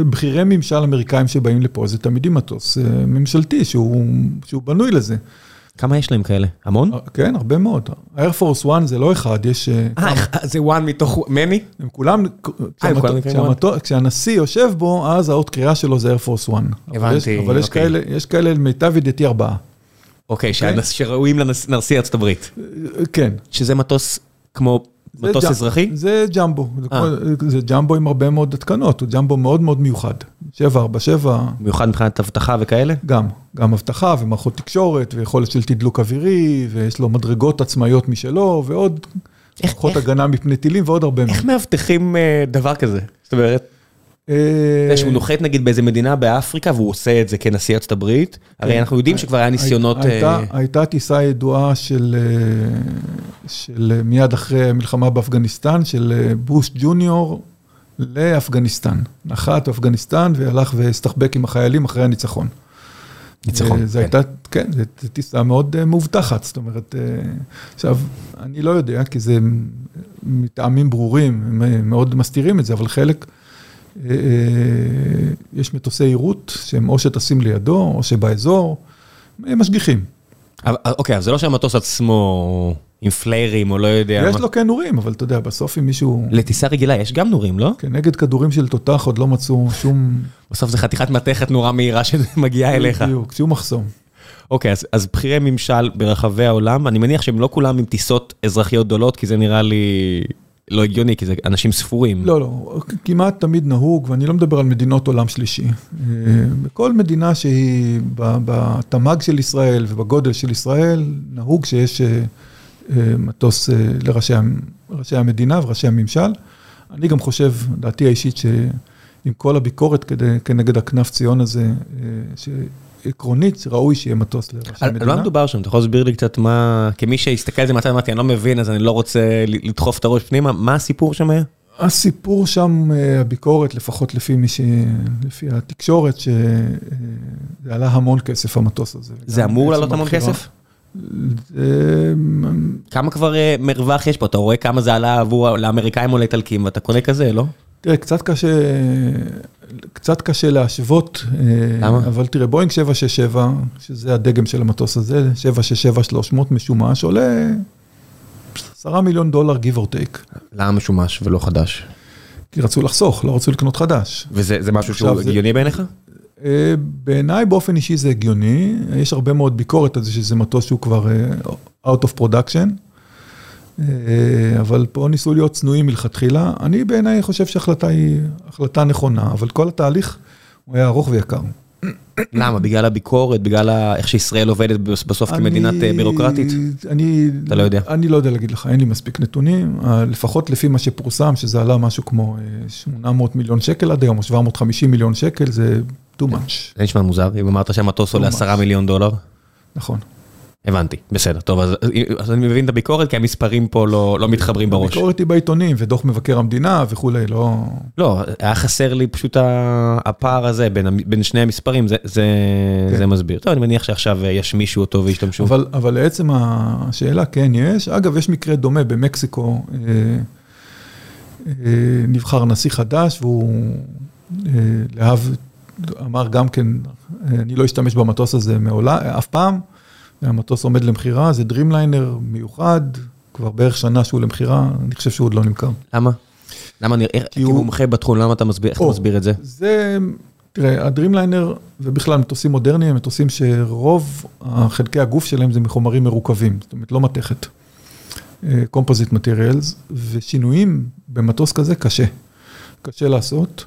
הבכירי [CLEARS THROAT] ממשל אמריקאים שבאים לפה, זה תמיד עם מטוס ממשלתי שהוא בנוי לזה. כמה יש להם כאלה? המון? כן, הרבה מאוד. Air Force One זה לא אחד, יש... אה, זה one מתוך many? הם כולם, כשהנשיא יושב בו, אז האות קריאה שלו זה Air Force One. הבנתי, אבל יש כאלה, למיטב ידיעתי ארבעה. אוקיי, שראויים לנשיא ארצות הברית. כן. שזה מטוס כמו... מטוס אזרחי? זה ג'מבו, זה ג'מבו עם הרבה מאוד התקנות, הוא ג'מבו מאוד מאוד מיוחד, 747. מיוחד מבחינת אבטחה וכאלה? גם, גם אבטחה ומערכות תקשורת ויכולת של תדלוק אווירי, ויש לו מדרגות עצמאיות משלו, ועוד מערכות הגנה מפני טילים ועוד הרבה מאוד. איך מאבטחים דבר כזה? זאת אומרת... שהוא נוחת נגיד באיזה מדינה באפריקה והוא עושה את זה כנשיא ארצות הברית, הרי אנחנו יודעים שכבר היה ניסיונות... הייתה טיסה ידועה של מיד אחרי המלחמה באפגניסטן, של בוש ג'וניור לאפגניסטן. נחת באפגניסטן והלך והסתחבק עם החיילים אחרי הניצחון. ניצחון, כן. כן, זו טיסה מאוד מאובטחת, זאת אומרת, עכשיו, אני לא יודע, כי זה מטעמים ברורים, הם מאוד מסתירים את זה, אבל חלק... יש מטוסי עירות שהם או שטסים לידו או שבאזור, הם משגיחים. אוקיי, אז זה לא שהמטוס עצמו עם פליירים או לא יודע. יש לו כן נורים, אבל אתה יודע, בסוף אם מישהו... לטיסה רגילה יש גם נורים, לא? כן, נגד כדורים של תותח עוד לא מצאו שום... בסוף זה חתיכת מתכת נורא מהירה שמגיעה [LAUGHS] אליך. בדיוק, שום מחסום. אוקיי, אז בכירי ממשל ברחבי העולם, אני מניח שהם לא כולם עם טיסות אזרחיות גדולות, כי זה נראה לי... לא הגיוני, כי זה אנשים ספורים. לא, לא, כמעט תמיד נהוג, ואני לא מדבר על מדינות עולם שלישי. בכל מדינה שהיא בתמ"ג של ישראל ובגודל של ישראל, נהוג שיש מטוס לראשי המדינה וראשי הממשל. אני גם חושב, דעתי האישית, שעם כל הביקורת כנגד הכנף ציון הזה, עקרונית, ראוי שיהיה מטוס לראשי המדינה. על מה מדובר שם? אתה יכול להסביר לי קצת מה... כמי שהסתכל על זה מהצד, אמרתי, אני לא מבין, אז אני לא רוצה לדחוף את הראש פנימה. מה הסיפור שם היה? הסיפור שם, הביקורת, לפחות לפי מי ש... לפי התקשורת, שזה עלה המון כסף, המטוס הזה. זה אמור לעלות המון כסף? כמה כבר מרווח יש פה? אתה רואה כמה זה עלה עבור לאמריקאים או לאיטלקים, ואתה קונה כזה, לא? תראה, קצת קשה, קצת קשה להשוות. למה? אבל תראה, בואינג 767, שזה הדגם של המטוס הזה, 767-300 משומש, עולה 10 מיליון דולר, give or take. למה משומש ולא חדש? כי רצו לחסוך, לא רצו לקנות חדש. וזה משהו שהוא הגיוני בעיניך? בעיניי באופן אישי זה הגיוני, יש הרבה מאוד ביקורת על זה שזה מטוס שהוא כבר out of production. אבל פה ניסו להיות צנועים מלכתחילה. אני בעיניי חושב שההחלטה היא החלטה נכונה, אבל כל התהליך הוא היה ארוך ויקר. למה? בגלל הביקורת? בגלל איך שישראל עובדת בסוף כמדינת בירוקרטית? אתה לא יודע. אני לא יודע להגיד לך, אין לי מספיק נתונים. לפחות לפי מה שפורסם, שזה עלה משהו כמו 800 מיליון שקל עד היום, או 750 מיליון שקל, זה too much. זה נשמע מוזר, אם אמרת שהמטוס עולה 10 מיליון דולר. נכון. הבנתי, בסדר, טוב, אז, אז אני מבין את הביקורת, כי המספרים פה לא, לא מתחברים בראש. הביקורת היא בעיתונים, ודוח מבקר המדינה וכולי, לא... לא, היה חסר לי פשוט הפער הזה בין, בין שני המספרים, זה, זה, כן. זה מסביר. טוב, אני מניח שעכשיו ישמישו אותו וישתמשו. אבל, אבל לעצם השאלה, כן, יש. אגב, יש מקרה דומה במקסיקו, אה, אה, נבחר נשיא חדש, והוא אה, להב, אמר גם כן, אני לא אשתמש במטוס הזה מעולם, אף פעם. המטוס עומד למכירה, זה דרימליינר מיוחד, כבר בערך שנה שהוא למכירה, אני חושב שהוא עוד לא נמכר. למה? למה אני, כמומחה בתחום, למה אתה מסביר, איך אתה מסביר את זה? זה, תראה, הדרימליינר, ובכלל מטוסים מודרניים, מטוסים שרוב חלקי הגוף שלהם זה מחומרים מרוכבים, זאת אומרת, לא מתכת. composite materials, ושינויים במטוס כזה קשה. קשה לעשות.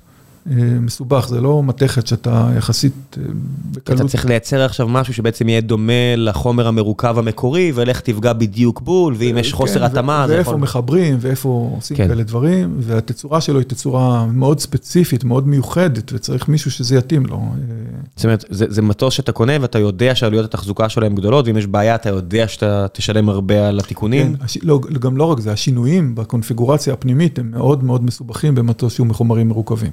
אה, מסובך, זה לא מתכת שאתה יחסית אה, בקלות. אתה צריך לייצר עכשיו משהו שבעצם יהיה דומה לחומר המרוכב המקורי, ולך תפגע בדיוק בול, ואם יש חוסר כן, התאמה, זה יכול... ואיפה מחברים, ואיפה עושים כן. כאלה דברים, והתצורה שלו היא תצורה מאוד ספציפית, מאוד מיוחדת, וצריך מישהו שזה יתאים לו. אה. זאת אומרת, זה, זה מטוס שאתה קונה, ואתה יודע שעלויות התחזוקה שלהם גדולות, ואם יש בעיה, אתה יודע שאתה תשלם הרבה על התיקונים. כן. לא, גם לא רק זה, השינויים בקונפיגורציה הפנימית הם מאוד מאוד מסובכים במטוס שהוא מחומרים מרוכבים.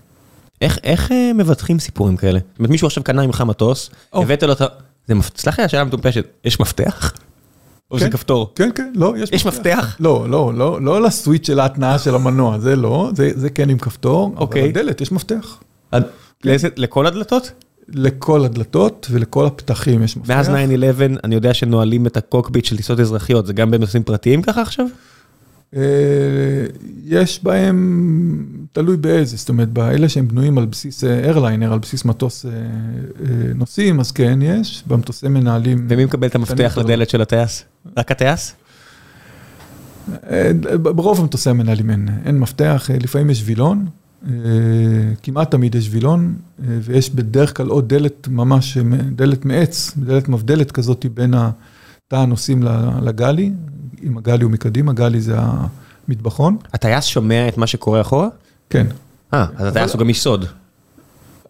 איך, איך אה, מבטחים סיפורים כאלה? זאת אומרת, מישהו עכשיו קנה ממך מטוס, הבאת לו את ה... סלח לי, השאלה מטומפשת, יש מפתח? או שזה כפתור? כן, כן, לא, יש מפתח. יש מפתח? לא, לא, לא, לא ל switch של ההתנעה של המנוע, זה לא, זה כן עם כפתור, אבל לדלת יש מפתח. לכל הדלתות? לכל הדלתות ולכל הפתחים יש מפתח. מאז 9-11 אני יודע שנועלים את הקוקפיט של טיסות אזרחיות, זה גם במטוסים פרטיים ככה עכשיו? אה, יש בהם, תלוי באיזה, זאת אומרת, באלה שהם בנויים על בסיס airliner, על בסיס מטוס אה, אה, נוסעים, אז כן, יש, במטוסי מנהלים. ומי מקבל את המפתח לדלת של הטייס? רק הטייס? ברוב המטוסי המנהלים אין, אין מפתח, לפעמים יש וילון, כמעט תמיד יש וילון, ויש בדרך כלל עוד דלת ממש, דלת מעץ, דלת מבדלת כזאת בין התא הנוסעים לגלי, עם הגלי הוא מקדימה, גלי זה המטבחון. הטייס שומע את מה שקורה אחורה? כן. אה, אז הטייס הוא גם איש סוד.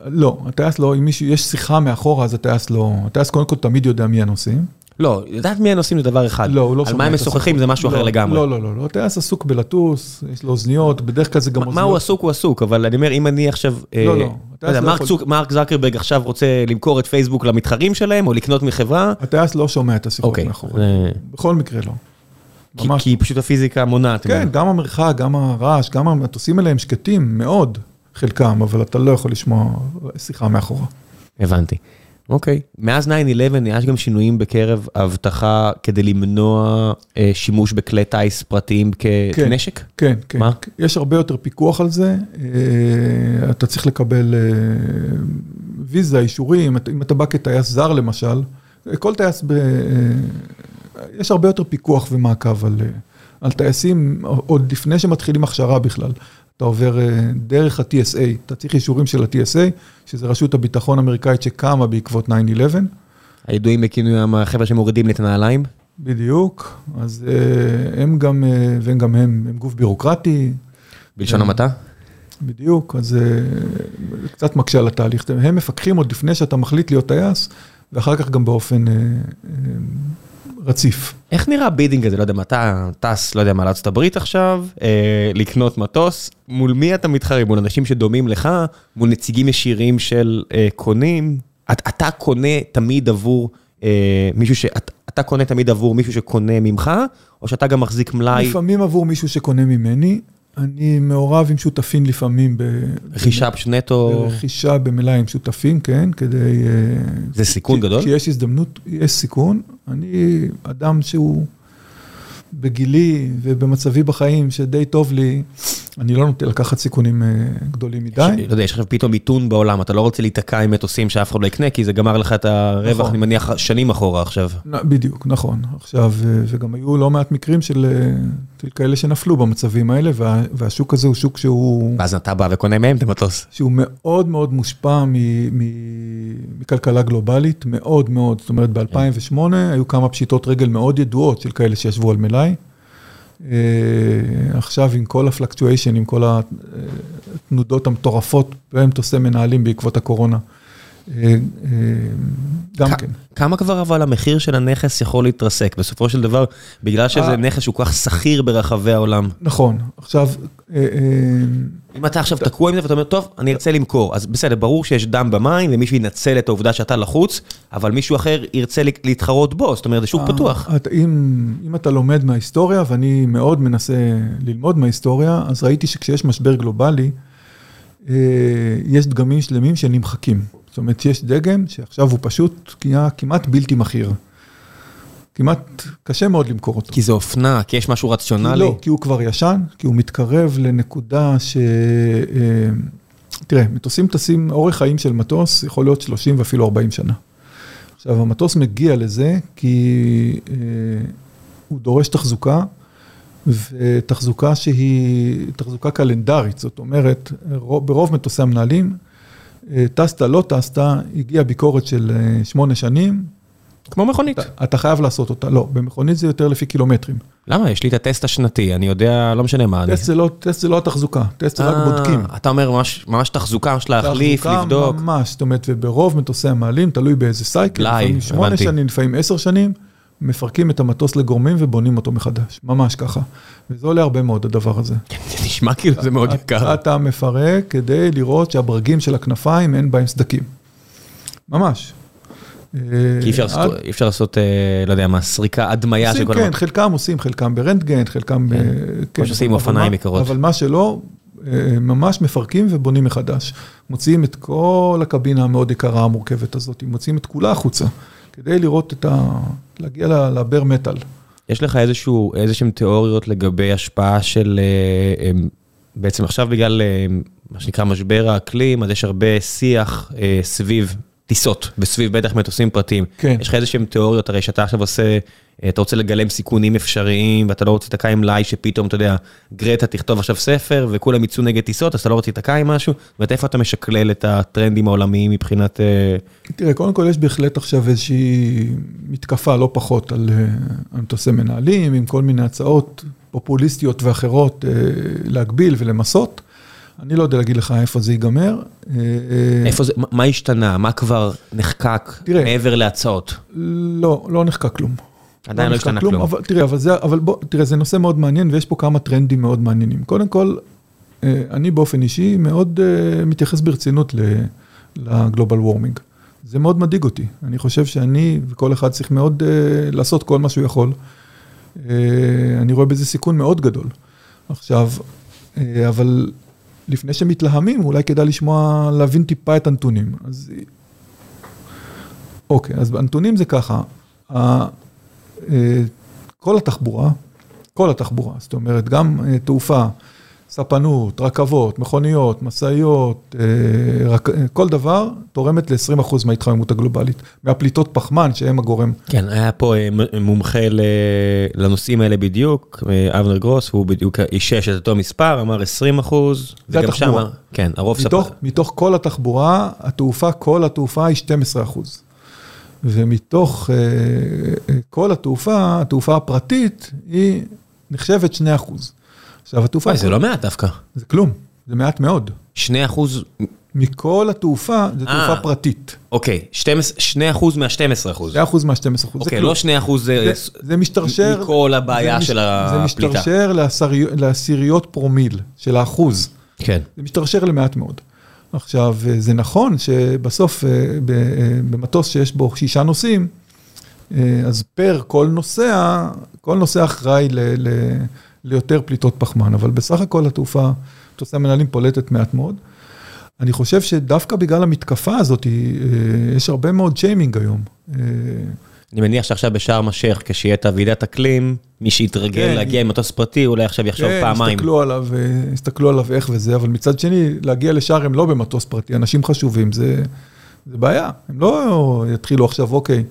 לא, הטייס לא, אם מישהו, יש שיחה מאחורה, אז הטייס לא, הטייס קודם כל תמיד יודע מי הנוסעים. לא, לדעת מי הנוסעים זה דבר אחד. לא, הוא לא שומע. על מה הם משוחחים זה משהו אחר לא, לגמרי. לא, לא, לא, לא, הטייס עסוק בלטוס, יש לו אוזניות, בדרך כלל זה גם אוזניות. מה הוא עסוק הוא עסוק, אבל אני אומר, אם אני עכשיו... לא, לא. לא מרק זקרברג עכשיו רוצה למכור את פייסבוק למתחרים שלהם, או לקנות מחברה. הטייס לא שומע את השיחות אוקיי, מאחורה. בכל מקרה לא. כי, כי פשוט הפיזיקה מונעת. כן, גם המרחק, גם הרעש, גם המטוסים האלה הם שקטים מאוד, חלקם, אבל אתה לא יכול לשמוע שיחה מאחורה. הבנתי. אוקיי. מאז 9-11 יש גם שינויים בקרב האבטחה כדי למנוע אה, שימוש בכלי טיס פרטיים כ... כן, כנשק? כן, כן. מה? יש הרבה יותר פיקוח על זה. אה, אתה צריך לקבל אה, ויזה, אישורים, אם אתה בא כטייס זר למשל, כל טייס ב... אה, יש הרבה יותר פיקוח ומעקב על, על טייסים, עוד לפני שמתחילים הכשרה בכלל. אתה עובר אה, דרך ה-TSA, אתה צריך אישורים של ה-TSA, שזה רשות הביטחון האמריקאית שקמה בעקבות 9-11. הידועים בכינויים החבר'ה שמורידים לי את הנעליים? בדיוק, אז אה, הם גם, אה, והם גם הם, הם גוף בירוקרטי. בלשון המעטה? בדיוק, אז זה קצת מקשה על התהליך. הם מפקחים עוד לפני שאתה מחליט להיות טייס, ואחר כך גם באופן רציף. איך נראה bidding הזה? לא יודע, אתה טס, לא יודע מה, לארצות הברית עכשיו, אה, לקנות מטוס, מול מי אתה מתחרה? מול אנשים שדומים לך? מול נציגים ישירים של אה, קונים? את, אתה קונה תמיד עבור אה, מישהו ש... את, אתה קונה תמיד עבור מישהו שקונה ממך, או שאתה גם מחזיק מלאי? לפעמים עבור מישהו שקונה ממני. אני מעורב עם שותפים לפעמים. רכישה פשוט נטו? רכישה במלאי עם שותפים, כן, כדי... אה, זה סיכון גדול? כשיש הזדמנות, יש סיכון. אני אדם שהוא בגילי ובמצבי בחיים, שדי טוב לי, אני לא נוטה לקחת סיכונים אה, גדולים מדי. לא יודע, יש עכשיו פתאום מיתון בעולם, אתה לא רוצה להיתקע עם מטוסים שאף אחד לא יקנה, כי זה גמר לך את הרווח, נכון. אני מניח, שנים אחורה עכשיו. בדיוק, נכון. עכשיו, אה, וגם היו לא מעט מקרים של כאלה שנפלו במצבים האלה, וה, והשוק הזה הוא שוק שהוא... ואז אתה בא וקונה מהם את המטוס. שהוא מאוד מאוד מושפע מ, מ, מכלכלה גלובלית, מאוד מאוד. זאת אומרת, ב-2008 היו כמה פשיטות רגל מאוד ידועות של כאלה שישבו על מלאי. אה, עכשיו עם כל הפלקטואשן, עם כל התנודות המטורפות, והם תוסי מנהלים בעקבות הקורונה, גם כן. כמה כבר אבל המחיר של הנכס יכול להתרסק? בסופו של דבר, בגלל שזה נכס שהוא כל כך שכיר ברחבי העולם. נכון, עכשיו... אם אתה עכשיו תקוע עם זה ואתה אומר, טוב, אני ארצה למכור, אז בסדר, ברור שיש דם במים ומישהו ינצל את העובדה שאתה לחוץ, אבל מישהו אחר ירצה להתחרות בו, זאת אומרת, זה שוק פתוח. אם אתה לומד מההיסטוריה, ואני מאוד מנסה ללמוד מההיסטוריה, אז ראיתי שכשיש משבר גלובלי, יש דגמים שלמים שנמחקים. זאת אומרת, יש דגם שעכשיו הוא פשוט כמעט בלתי מכיר. כמעט קשה מאוד למכור אותו. כי זה אופנה, כי יש משהו רציונלי? לא, כי הוא כבר ישן, כי הוא מתקרב לנקודה ש... תראה, מטוסים טסים, אורך חיים של מטוס יכול להיות 30 ואפילו 40 שנה. עכשיו, המטוס מגיע לזה כי הוא דורש תחזוקה, ותחזוקה שהיא תחזוקה קלנדרית, זאת אומרת, ברוב מטוסי המנהלים, טסת, לא טסת, הגיעה ביקורת של שמונה שנים. כמו מכונית. אתה חייב לעשות אותה, לא, במכונית זה יותר לפי קילומטרים. למה? יש לי את הטסט השנתי, אני יודע, לא משנה מה. טסט זה לא התחזוקה, טסט זה רק בודקים. אתה אומר ממש תחזוקה, ממש להחליף, לבדוק. תחזוקה ממש, זאת אומרת, וברוב מטוסי המעלים, תלוי באיזה סייקל, לפעמים שמונה שנים, לפעמים עשר שנים, מפרקים את המטוס לגורמים ובונים אותו מחדש, ממש ככה. וזה עולה הרבה מאוד הדבר הזה. זה נשמע כאילו זה מאוד יקר. אתה מפרק כדי לראות שהברגים של הכנפיים אין בהם סדקים. ממש. כי אי אפשר לעשות, לא יודע מה, סריקה, הדמיה של כל... כן, חלקם עושים, חלקם ברנטגן, חלקם... כמו שעושים אופניים יקרות. אבל מה שלא, ממש מפרקים ובונים מחדש. מוציאים את כל הקבינה המאוד יקרה המורכבת הזאת, מוציאים את כולה החוצה, כדי לראות את ה... להגיע לבר מטאל. יש לך איזשהו, איזשהם תיאוריות לגבי השפעה של, בעצם עכשיו בגלל מה שנקרא משבר האקלים, אז יש הרבה שיח סביב טיסות, וסביב בטח מטוסים פרטיים. כן. יש לך איזשהם תיאוריות, הרי שאתה עכשיו עושה, אתה רוצה לגלם סיכונים אפשריים, ואתה לא רוצה להיתקע עם liability שפתאום, אתה יודע, גרטה תכתוב עכשיו ספר, וכולם יצאו נגד טיסות, אז אתה לא רוצה להיתקע עם משהו, ואת איפה אתה משקלל את הטרנדים העולמיים מבחינת... תראה, קודם כל יש בהחלט עכשיו איזושהי מתקפה, לא פחות, על מטוסי מנהלים, עם כל מיני הצעות פופוליסטיות ואחרות להגביל ולמסות. אני לא יודע להגיד לך איפה זה ייגמר. איפה זה, מה השתנה? מה כבר נחקק מעבר להצעות? לא, לא נחקק כלום. עדיין לא השתנה כלום. תראה, אבל זה, אבל בוא, תראה, זה נושא מאוד מעניין ויש פה כמה טרנדים מאוד מעניינים. קודם כל, אני באופן אישי מאוד מתייחס ברצינות לגלובל וורמינג. זה מאוד מדאיג אותי. אני חושב שאני וכל אחד צריך מאוד לעשות כל מה שהוא יכול. אני רואה בזה סיכון מאוד גדול. עכשיו, אבל... לפני שמתלהמים, אולי כדאי לשמוע, להבין טיפה את הנתונים. אז... אוקיי, אז הנתונים זה ככה, כל התחבורה, כל התחבורה, זאת אומרת, גם תעופה, ספנות, רכבות, מכוניות, משאיות, כל דבר תורמת ל-20% מההתחממות הגלובלית, מהפליטות פחמן שהם הגורם. כן, היה פה מומחה לנושאים האלה בדיוק, אבנר גרוס, והוא בדיוק אישש את אותו מספר, אמר 20%. זה התחבורה. כן, הרוב ספר. מתוך כל התחבורה, התעופה, כל התעופה היא 12%. ומתוך כל התעופה, התעופה הפרטית היא נחשבת 2%. עכשיו התעופה... זה לא מעט דווקא. זה כלום, זה מעט מאוד. 2 אחוז... מכל התעופה, זה תעופה פרטית. אוקיי, 2 אחוז מה-12 אחוז. 2 אחוז מה-12 אחוז, זה כלום. אוקיי, לא 2 אחוז זה משתרשר... מכל הבעיה של הפליטה. זה משתרשר לעשיריות פרומיל של האחוז. כן. זה משתרשר למעט מאוד. עכשיו, זה נכון שבסוף במטוס שיש בו שישה נוסעים, אז פר כל נוסע, כל נוסע אחראי ל... ליותר פליטות פחמן, אבל בסך הכל התעופה, מטוסי המנהלים פולטת מעט מאוד. אני חושב שדווקא בגלל המתקפה הזאת, יש הרבה מאוד שיימינג היום. אני מניח שעכשיו בשארם א-שייח, כשיהיה את הוועידת אקלים, מי שיתרגל להגיע עם מטוס פרטי, אולי עכשיו יחשוב פעמיים. כן, יסתכלו עליו, יסתכלו עליו איך וזה, אבל מצד שני, להגיע לשארם לא במטוס פרטי, אנשים חשובים, זה בעיה. הם לא יתחילו עכשיו, אוקיי,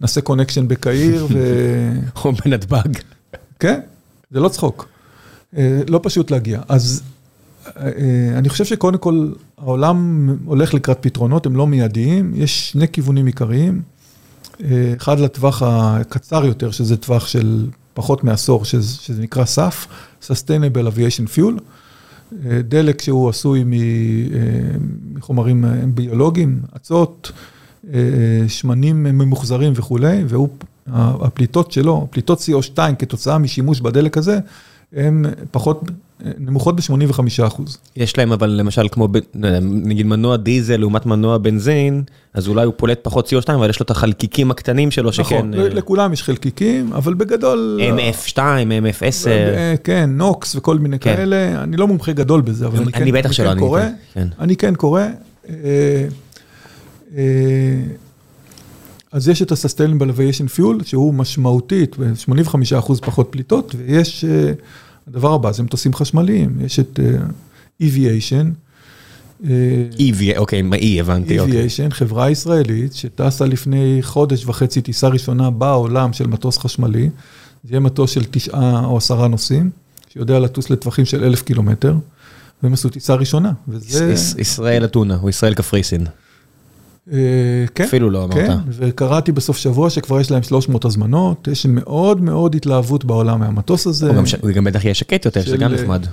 נעשה connection בקהיר ו... [LAUGHS] או בנתב"ג. כן. זה לא צחוק, לא פשוט להגיע. אז אני חושב שקודם כל העולם הולך לקראת פתרונות, הם לא מיידיים, יש שני כיוונים עיקריים. אחד לטווח הקצר יותר, שזה טווח של פחות מעשור, שזה נקרא SAF, Sustainable Aviation Fuel. דלק שהוא עשוי מחומרים ביולוגיים, אצות, שמנים ממוחזרים וכולי, והפליטות שלו, פליטות CO2 כתוצאה משימוש בדלק הזה, הן פחות, נמוכות ב-85 אחוז. יש להם אבל למשל כמו נגיד מנוע דיזל לעומת מנוע בנזין, אז אולי הוא פולט פחות CO2, אבל יש לו את החלקיקים הקטנים שלו שכן... נכון, לכולם יש חלקיקים, אבל בגדול... MF2, MF10. כן, נוקס וכל מיני כאלה, אני לא מומחה גדול בזה, אבל אני בטח שלא, אני קורא. אני כן קורא. אז יש את ה-Sustainable Aviation Fuel, שהוא משמעותית, 85% פחות פליטות, ויש, הדבר הבא, זה מטוסים חשמליים, יש את Eviation. אוקיי, מה E, הבנתי. Eviation, חברה ישראלית, שטסה לפני חודש וחצי, טיסה ראשונה בעולם של מטוס חשמלי, זה יהיה מטוס של תשעה או עשרה נוסעים, שיודע לטוס לטווחים של אלף קילומטר, והם עשו טיסה ראשונה, וזה... ישראל אתונה, או ישראל קפריסין. כן, אפילו לא אמרת. כן, וקראתי בסוף שבוע שכבר יש להם 300 הזמנות, יש מאוד מאוד התלהבות בעולם מהמטוס הזה. הוא גם בטח יהיה שקט יותר, שזה גם נחמד.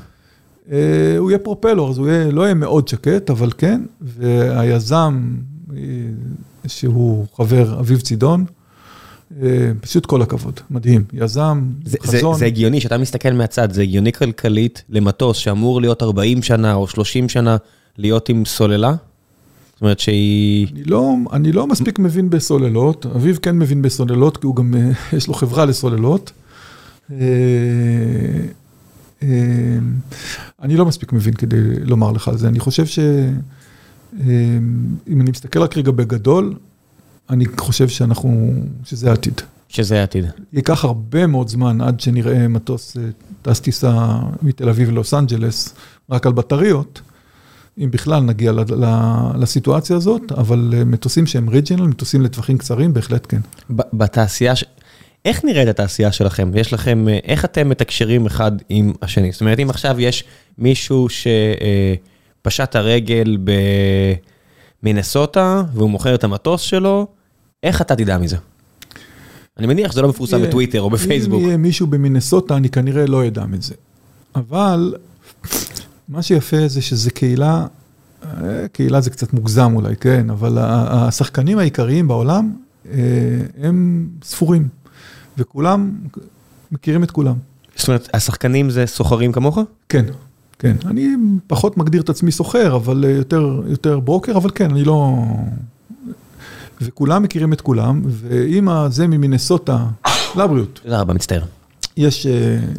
הוא יהיה פרופלור, אז הוא לא יהיה מאוד שקט, אבל כן, והיזם, שהוא חבר אביב צידון, פשוט כל הכבוד, מדהים, יזם, חזון. זה הגיוני, שאתה מסתכל מהצד, זה הגיוני כלכלית למטוס שאמור להיות 40 שנה או 30 שנה להיות עם סוללה? זאת אומרת שהיא... אני לא, אני לא מספיק מבין בסוללות, אביב כן מבין בסוללות, כי הוא גם, יש לו חברה לסוללות. אני לא מספיק מבין כדי לומר לך על זה, אני חושב שאם אני מסתכל רק רגע בגדול, אני חושב שאנחנו, שזה העתיד. שזה העתיד. ייקח הרבה מאוד זמן עד שנראה מטוס טס טיסה מתל אביב ללוס אנג'לס, רק על בטריות. אם בכלל נגיע לסיטואציה הזאת, אבל מטוסים שהם ריג'ינל, מטוסים לטווחים קצרים, בהחלט כן. בתעשייה, איך נראית התעשייה שלכם? יש לכם, איך אתם מתקשרים אחד עם השני? זאת אומרת, אם עכשיו יש מישהו שפשט הרגל במינסוטה, והוא מוכר את המטוס שלו, איך אתה תדע מזה? אני מניח שזה לא מפורסם בטוויטר או בפייסבוק. אם יהיה מישהו במינסוטה, אני כנראה לא אדע מזה. אבל... מה שיפה זה שזה קהילה, קהילה זה קצת מוגזם אולי, כן, אבל השחקנים העיקריים בעולם הם ספורים, וכולם מכירים את כולם. זאת אומרת, השחקנים זה סוחרים כמוך? כן, כן. אני פחות מגדיר את עצמי סוחר, אבל יותר, יותר ברוקר, אבל כן, אני לא... וכולם מכירים את כולם, ואם זה ממינסוטה, לבריאות. תודה רבה, מצטער. יש,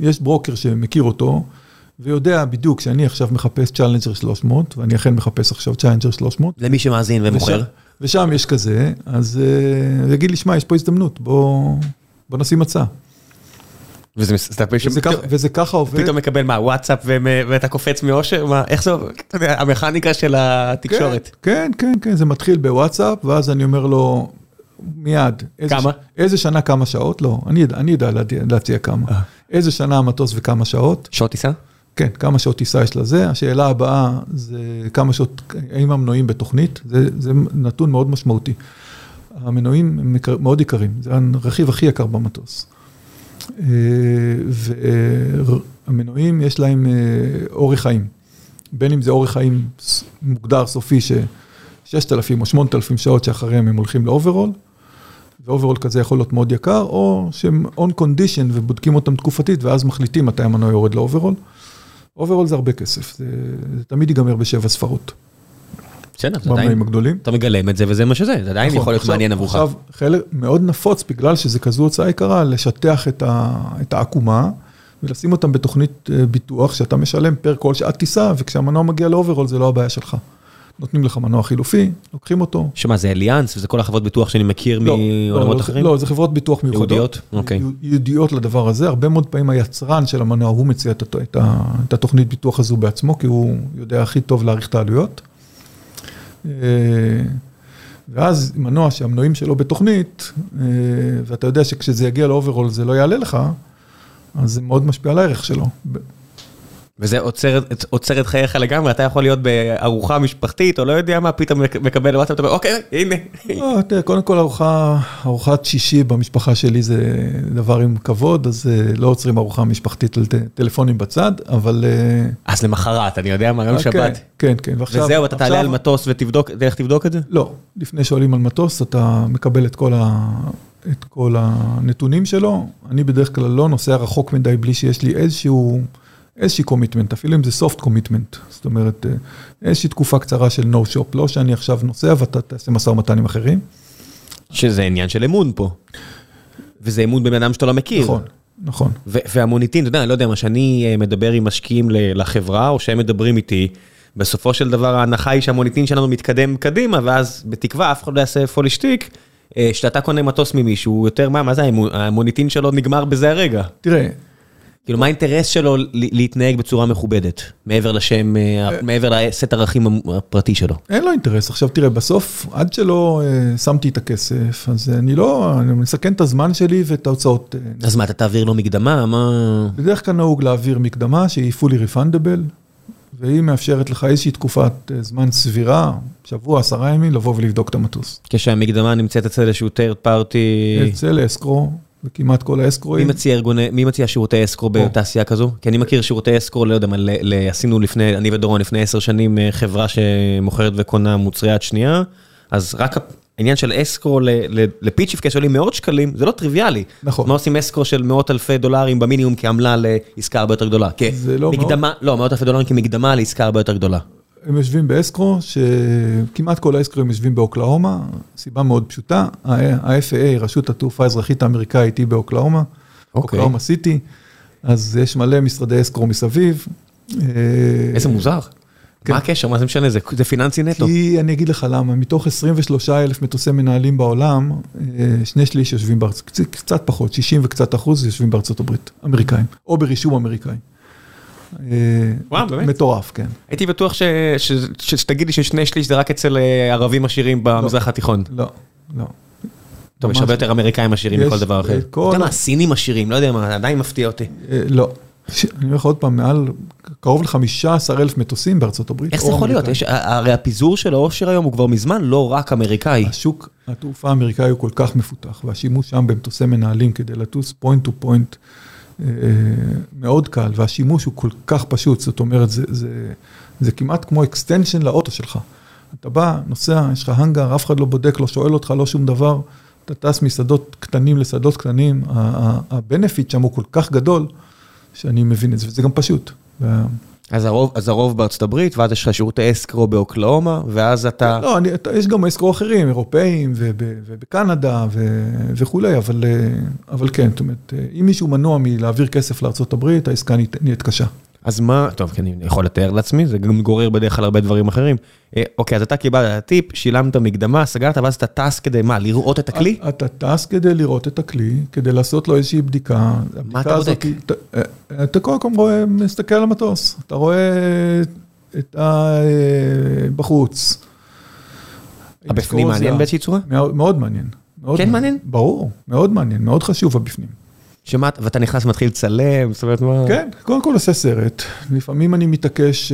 יש ברוקר שמכיר אותו, ויודע בדיוק שאני עכשיו מחפש Challenger 300, ואני אכן מחפש עכשיו Challenger 300. למי שמאזין ומוכר. ושם יש כזה, אז הוא יגיד לי, שמע, יש פה הזדמנות, בוא נשים הצעה. וזה ככה עובד. פתאום מקבל מה, וואטסאפ ואתה קופץ מאושר? מה, איך זה, אתה יודע, המכניקה של התקשורת. כן, כן, כן, זה מתחיל בוואטסאפ, ואז אני אומר לו, מיד. כמה? איזה שנה, כמה שעות? לא, אני יודע להציע כמה. איזה שנה המטוס וכמה שעות. שעות טיסה? כן, כמה שעות טיסה יש לזה. השאלה הבאה זה כמה שעות, האם המנועים בתוכנית, זה, זה נתון מאוד משמעותי. המנועים הם מאוד יקרים, זה הרכיב הכי יקר במטוס. והמנועים יש להם אורך חיים, בין אם זה אורך חיים מוגדר סופי ש-6,000 או 8,000 שעות שאחריהם הם הולכים ל overhaul, ו overhaul כזה יכול להיות מאוד יקר, או שהם on condition ובודקים אותם תקופתית ואז מחליטים מתי המנוע יורד ל overhaul. overhaul זה הרבה כסף, זה תמיד ייגמר בשבע ספרות. בסדר, זה עדיין, אתה מגלם את זה וזה מה שזה, זה עדיין יכול להיות מעניין עבורך. עכשיו, חלק מאוד נפוץ בגלל שזה כזו הוצאה יקרה, לשטח את העקומה ולשים אותם בתוכנית ביטוח שאתה משלם per כל שעת טיסה, וכשהמנוע מגיע ל overhaul זה לא הבעיה שלך. נותנים לך מנוע חילופי, לוקחים אותו. שמה, זה Allianz וזה כל החברות ביטוח שאני מכיר מעולמות אחרים? לא, זה חברות ביטוח מיוחדות. ייעודיות? אוקיי. ייעודיות לדבר הזה, הרבה מאוד פעמים היצרן של המנוע, הוא מציע את התוכנית ביטוח הזו בעצמו, כי הוא יודע הכי טוב להעריך את העלויות. ואז מנוע שהמנועים שלו בתוכנית, ואתה יודע שכשזה יגיע ל overhaul זה לא יעלה לך, אז זה מאוד משפיע על הערך שלו. וזה עוצר את חייך לגמרי, אתה יכול להיות בארוחה משפחתית, או לא יודע מה, פתאום מקבל וואטסאפ, אתה אומר, אוקיי, הנה. קודם כל ארוחת שישי במשפחה שלי זה דבר עם כבוד, אז לא עוצרים ארוחה משפחתית על טלפונים בצד, אבל... אז למחרת, אני יודע מה, יום שבת. כן, כן, ועכשיו... וזהו, אתה תעלה על מטוס ותלך תבדוק את זה? לא, לפני שעולים על מטוס, אתה מקבל את כל ה... את כל הנתונים שלו, אני בדרך כלל לא נוסע רחוק מדי בלי שיש לי איזשהו, איזושהי קומיטמנט, אפילו אם זה soft commitment, זאת אומרת, איזושהי תקופה קצרה של no shop, לא שאני עכשיו נוסע ואתה תעשה משא ומתן עם אחרים. שזה עניין של אמון פה. וזה אמון בן אדם שאתה לא מכיר. נכון, נכון. והמוניטין, אתה יודע, אני לא יודע, מה שאני מדבר עם משקיעים לחברה, או שהם מדברים איתי, בסופו של דבר ההנחה היא שהמוניטין שלנו מתקדם קדימה, ואז בתקווה אף אחד לא יעשה פולישטיק. שאתה קונה מטוס ממישהו, יותר מה, מה זה המוניטין שלו נגמר בזה הרגע. תראה. כאילו, מה האינטרס שלו להתנהג בצורה מכובדת, מעבר לשם, מעבר לסט ערכים הפרטי שלו? אין לו אינטרס. עכשיו תראה, בסוף, עד שלא שמתי את הכסף, אז אני לא, אני מסכן את הזמן שלי ואת ההוצאות. אז מה, אתה תעביר לו מקדמה? מה... בדרך כלל נהוג להעביר מקדמה שהיא fully refundable. והיא מאפשרת לך איזושהי תקופת זמן סבירה, שבוע, עשרה ימים, לבוא ולבדוק את המטוס. כשהמקדמה נמצאת אצל איזשהו third party... אצל אסקרו, וכמעט כל האסקרואים. מי מציע שירותי אסקרו בתעשייה כזו? כי אני מכיר שירותי אסקרו, לא יודע מה, עשינו לפני, אני ודורון לפני עשר שנים חברה שמוכרת וקונה מוצרי יד שנייה, אז רק העניין של אסקרו לפיצ'יפקס שעולים מאות שקלים, זה לא טריוויאלי. נכון. מה עושים אסקרו של מאות אלפי דולרים במינימום כעמלה לעסקה הרבה יותר גדולה? זה לא מאוד. לא, מאות אלפי דולרים כמקדמה לעסקה הרבה יותר גדולה. הם יושבים באסקרו, שכמעט כל האסקרואים יושבים באוקלאומה, סיבה מאוד פשוטה, ה-FAA, רשות התעופה האזרחית האמריקאית, היא באוקלאומה, אוקלאומה סיטי, אז יש מלא משרדי אסקרו מסביב. איזה מוזר. מה הקשר? מה זה משנה? זה פיננסי נטו. כי אני אגיד לך למה, מתוך 23 אלף מטוסי מנהלים בעולם, שני שליש יושבים בארצות, קצת פחות, 60 וקצת אחוז יושבים בארצות הברית, אמריקאים, או ברישום אמריקאי. וואו, באמת? מטורף, כן. הייתי בטוח שתגיד לי ששני שליש זה רק אצל ערבים עשירים במזרח התיכון. לא, לא. טוב, יש הרבה יותר אמריקאים עשירים מכל דבר אחר. אתה יודע מה, הסינים עשירים, לא יודע מה, עדיין מפתיע אותי. לא. אני אומר לך עוד פעם, מעל קרוב ל-15 אלף מטוסים בארצות הברית. איך זה יכול להיות? הרי הפיזור של העושר היום הוא כבר מזמן לא רק אמריקאי. השוק התעופה האמריקאי הוא כל כך מפותח, והשימוש שם במטוסי מנהלים כדי לטוס point to point מאוד קל, והשימוש הוא כל כך פשוט, זאת אומרת, זה כמעט כמו extension לאוטו שלך. אתה בא, נוסע, יש לך הנגר, אף אחד לא בודק, לא שואל אותך, לא שום דבר, אתה טס משדות קטנים לשדות קטנים, הבנפיט שם הוא כל כך גדול. שאני מבין את זה, וזה גם פשוט. אז הרוב, אז הרוב בארצות הברית, ואז יש לך שירותי אסקרו באוקלאומה, ואז אתה... לא, אני, יש גם אסקרו אחרים, אירופאים, ובקנדה וכולי, אבל, אבל כן, זאת אומרת, אם מישהו מנוע מלהעביר כסף לארצות הברית, העסקה נהיית קשה. אז מה, טוב, כי אני יכול לתאר לעצמי, זה גם גורר בדרך כלל הרבה דברים אחרים. אוקיי, אז אתה קיבלת טיפ, שילמת מקדמה, סגרת, ואז אתה טס כדי מה, לראות את הכלי? אתה טס כדי לראות את הכלי, כדי לעשות לו איזושהי בדיקה. מה אתה בודק? אתה קודם כל רואה, מסתכל על המטוס, אתה רואה את בחוץ. הבפנים מעניין באיזושהי צורה? מאוד מעניין. כן מעניין? ברור, מאוד מעניין, מאוד חשוב הבפנים. שמעת, ואתה נכנס ומתחיל לצלם, זאת אומרת מה... כן, קודם כל עושה סרט. לפעמים אני מתעקש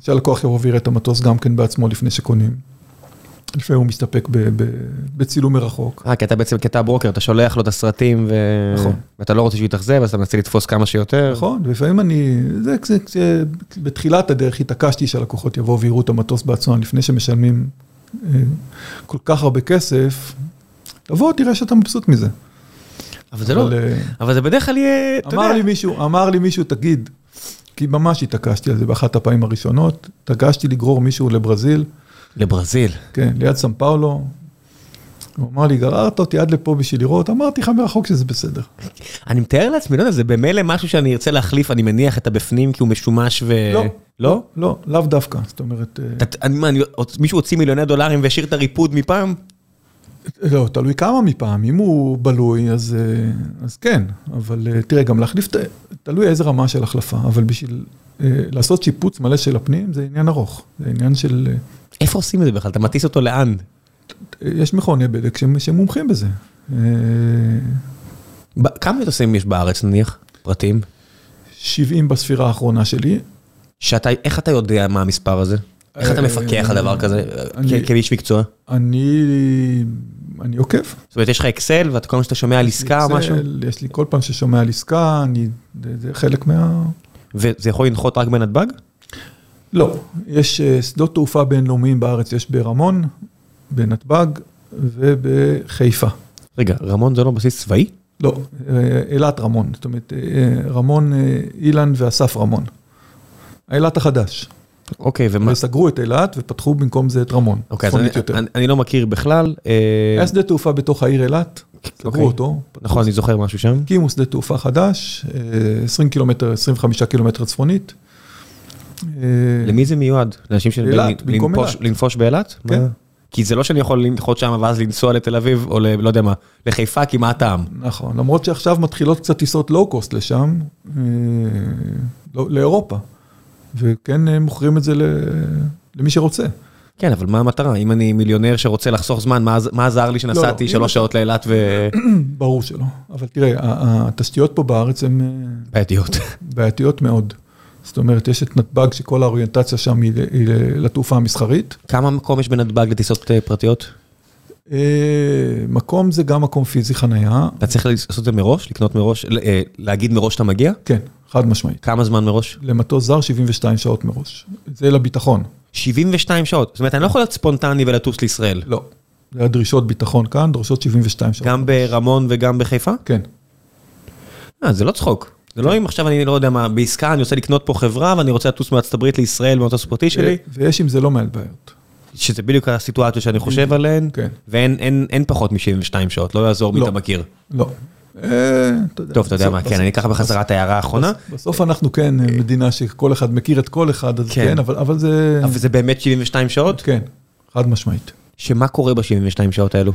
שהלקוח יבוא ויראה את המטוס גם כן בעצמו לפני שקונים. לפעמים הוא מסתפק בצילום מרחוק. אה, כי אתה בעצם קטע ברוקר, אתה שולח לו את הסרטים, ואתה לא רוצה שהוא יתאכזב, אז אתה מנסה לתפוס כמה שיותר. נכון, ולפעמים אני, זה בתחילת הדרך התעקשתי שהלקוחות יבואו ויראו את המטוס בעצמם לפני שמשלמים כל כך הרבה כסף, תבוא, תראה שאתה מבסוט מזה. אבל זה לא, אבל זה בדרך כלל יהיה, אתה יודע. אמר לי מישהו, אמר לי מישהו, תגיד, כי ממש התעקשתי על זה באחת הפעמים הראשונות, התעקשתי לגרור מישהו לברזיל. לברזיל? כן, ליד סן פאולו. הוא אמר לי, גררת אותי עד לפה בשביל לראות, אמרתי לך מרחוק שזה בסדר. אני מתאר לעצמי, לא יודע, זה במילא משהו שאני ארצה להחליף, אני מניח את הבפנים כי הוא משומש ו... לא, לא, לא, לאו דווקא, זאת אומרת... מישהו הוציא מיליוני דולרים והשאיר את הריפוד מפעם? לא, תלוי כמה מפעם, אם הוא בלוי, אז כן, אבל תראה, גם להחליף, תלוי איזה רמה של החלפה, אבל בשביל לעשות שיפוץ מלא של הפנים, זה עניין ארוך, זה עניין של... איפה עושים את זה בכלל? אתה מטיס אותו לאן? יש מכוני בדק שהם מומחים בזה. כמה מטוסים יש בארץ נניח, פרטים? 70 בספירה האחרונה שלי. שאתה, איך אתה יודע מה המספר הזה? איך אתה אה, מפקח על דבר כזה, כאיש מקצוע? אני, אני עוקב. זאת אומרת, יש לך אקסל, ואתה כל פעם שאתה שומע על עסקה או משהו, יש לי כל פעם ששומע על עסקה, אני, זה, חלק מה... וזה יכול לנחות רק בנתב"ג? לא, יש אה, שדות תעופה בינלאומיים בארץ, יש ברמון, בנתב"ג ובחיפה. רגע, רמון זה לא בסיס צבאי? לא, אה, אילת רמון, זאת אומרת, רמון, אילן ואסף רמון. אילת החדש. אוקיי, ומה? וסגרו את אילת ופתחו במקום זה את רמון, אוקיי, צפונית יותר. אני, אני לא מכיר בכלל. אה, היה שדה תעופה בתוך העיר אילת, אוקיי. סגרו אותו. נכון, אני זוכר משהו שם. הקימו שדה תעופה חדש, אה, 20 קילומטר, 25 קילומטר צפונית. אה, למי זה מיועד? לאנשים אילת, במקום לנפוש, אילת. לנפוש באילת? כן. כי זה לא שאני יכול לנחות שם ואז לנסוע לתל אביב, או ל... לא יודע מה, לחיפה, כי מה הטעם? נכון, למרות שעכשיו מתחילות קצת טיסות לואו-קוסט לשם, אה, לא- לאירופה. וכן אה, מוכרים את זה למי שרוצה. כן, אבל מה המטרה? אם אני מיליונר שרוצה לחסוך זמן, מה, מה עזר לי שנסעתי לא, שלוש שעות לאילת ו... [CLEARS THROAT] ברור שלא. אבל תראה, התשתיות פה בארץ הן אה, בעייתיות. [LAUGHS] בעייתיות מאוד. זאת אומרת, יש את נתב"ג שכל האוריינטציה שם היא לתעופה המסחרית. כמה מקום יש בנתב"ג לטיסות אה, פרטיות? אה, מקום זה גם מקום פיזי חנייה. אתה צריך לעשות את זה מראש? לקנות מראש? אה, להגיד מראש שאתה מגיע? כן, חד משמעית. כמה זמן מראש? למטוס זר 72 שעות מראש. זה לביטחון. 72 שעות. זאת אומרת, אני לא יכול להיות ספונטני ולטוס לישראל. לא. זה הדרישות ביטחון כאן, דורשות 72 שעות. גם ברמון וגם בחיפה? כן. אה, זה לא צחוק. זה לא אם עכשיו אני לא יודע מה, בעסקה אני רוצה לקנות פה חברה ואני רוצה לטוס מארצות הברית לישראל במטוס פרטי שלי, ויש עם זה לא מעט בעיות. שזה בדיוק הסיטואציות שאני חושב עליהן, כן. ואין אין- אין פחות מ-72 שעות, לא יעזור מי לא. אתה מכיר. לא. אה, טוב, אתה יודע מה, כן, אני אקח בחזרה את ההערה האחרונה, בסוף אנחנו כן אה, מדינה שכל אחד מכיר את כל אחד, אז כן. כן, אבל זה... אבל זה באמת 72 שעות? כן, חד משמעית. שמה קורה ב-72 שעות האלו?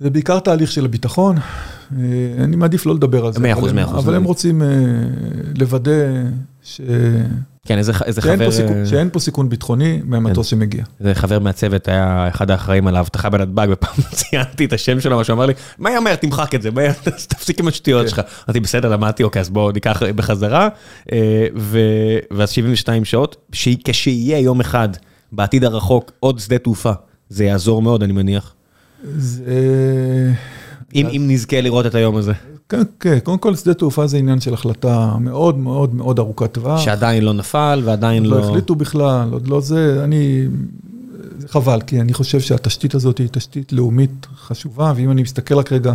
זה בעיקר תהליך של הביטחון, אה, אני מעדיף לא לדבר על זה. מאה אבל אחוז, הם- מאה אחוז. אבל הם רוצים לוודא ש- כן, איזה איזה שאין חבר, פה סיכון- אה, שאין פה סיכון ביטחוני מהמטוס שמגיע. איזה חבר מהצוות היה אחד האחראים על האבטחה בנתב"ג, ופעם [LAUGHS] ציינתי את השם שלו, משהו אמר לי, מהר מהר תמחק את זה, מהר, [LAUGHS] תפסיק עם השטויות כן. שלך. אמרתי, בסדר, למדתי, אוקיי, אז בואו ניקח בחזרה. אה, ו- ואז 72 שעות, ש- כשיהיה יום אחד, בעתיד הרחוק, עוד שדה תעופה, זה יעזור מאוד, אני מניח. זה... אם אם נזכה לראות את היום הזה, כן, כן, קודם כל שדה תעופה זה עניין של החלטה מאוד מאוד מאוד ארוכת טווח. שעדיין לא נפל ועדיין לא לא... החליטו בכלל, עוד לא זה, אני, זה חבל, כי אני חושב שהתשתית הזאת היא תשתית לאומית חשובה, ואם אני מסתכל רק רגע אה,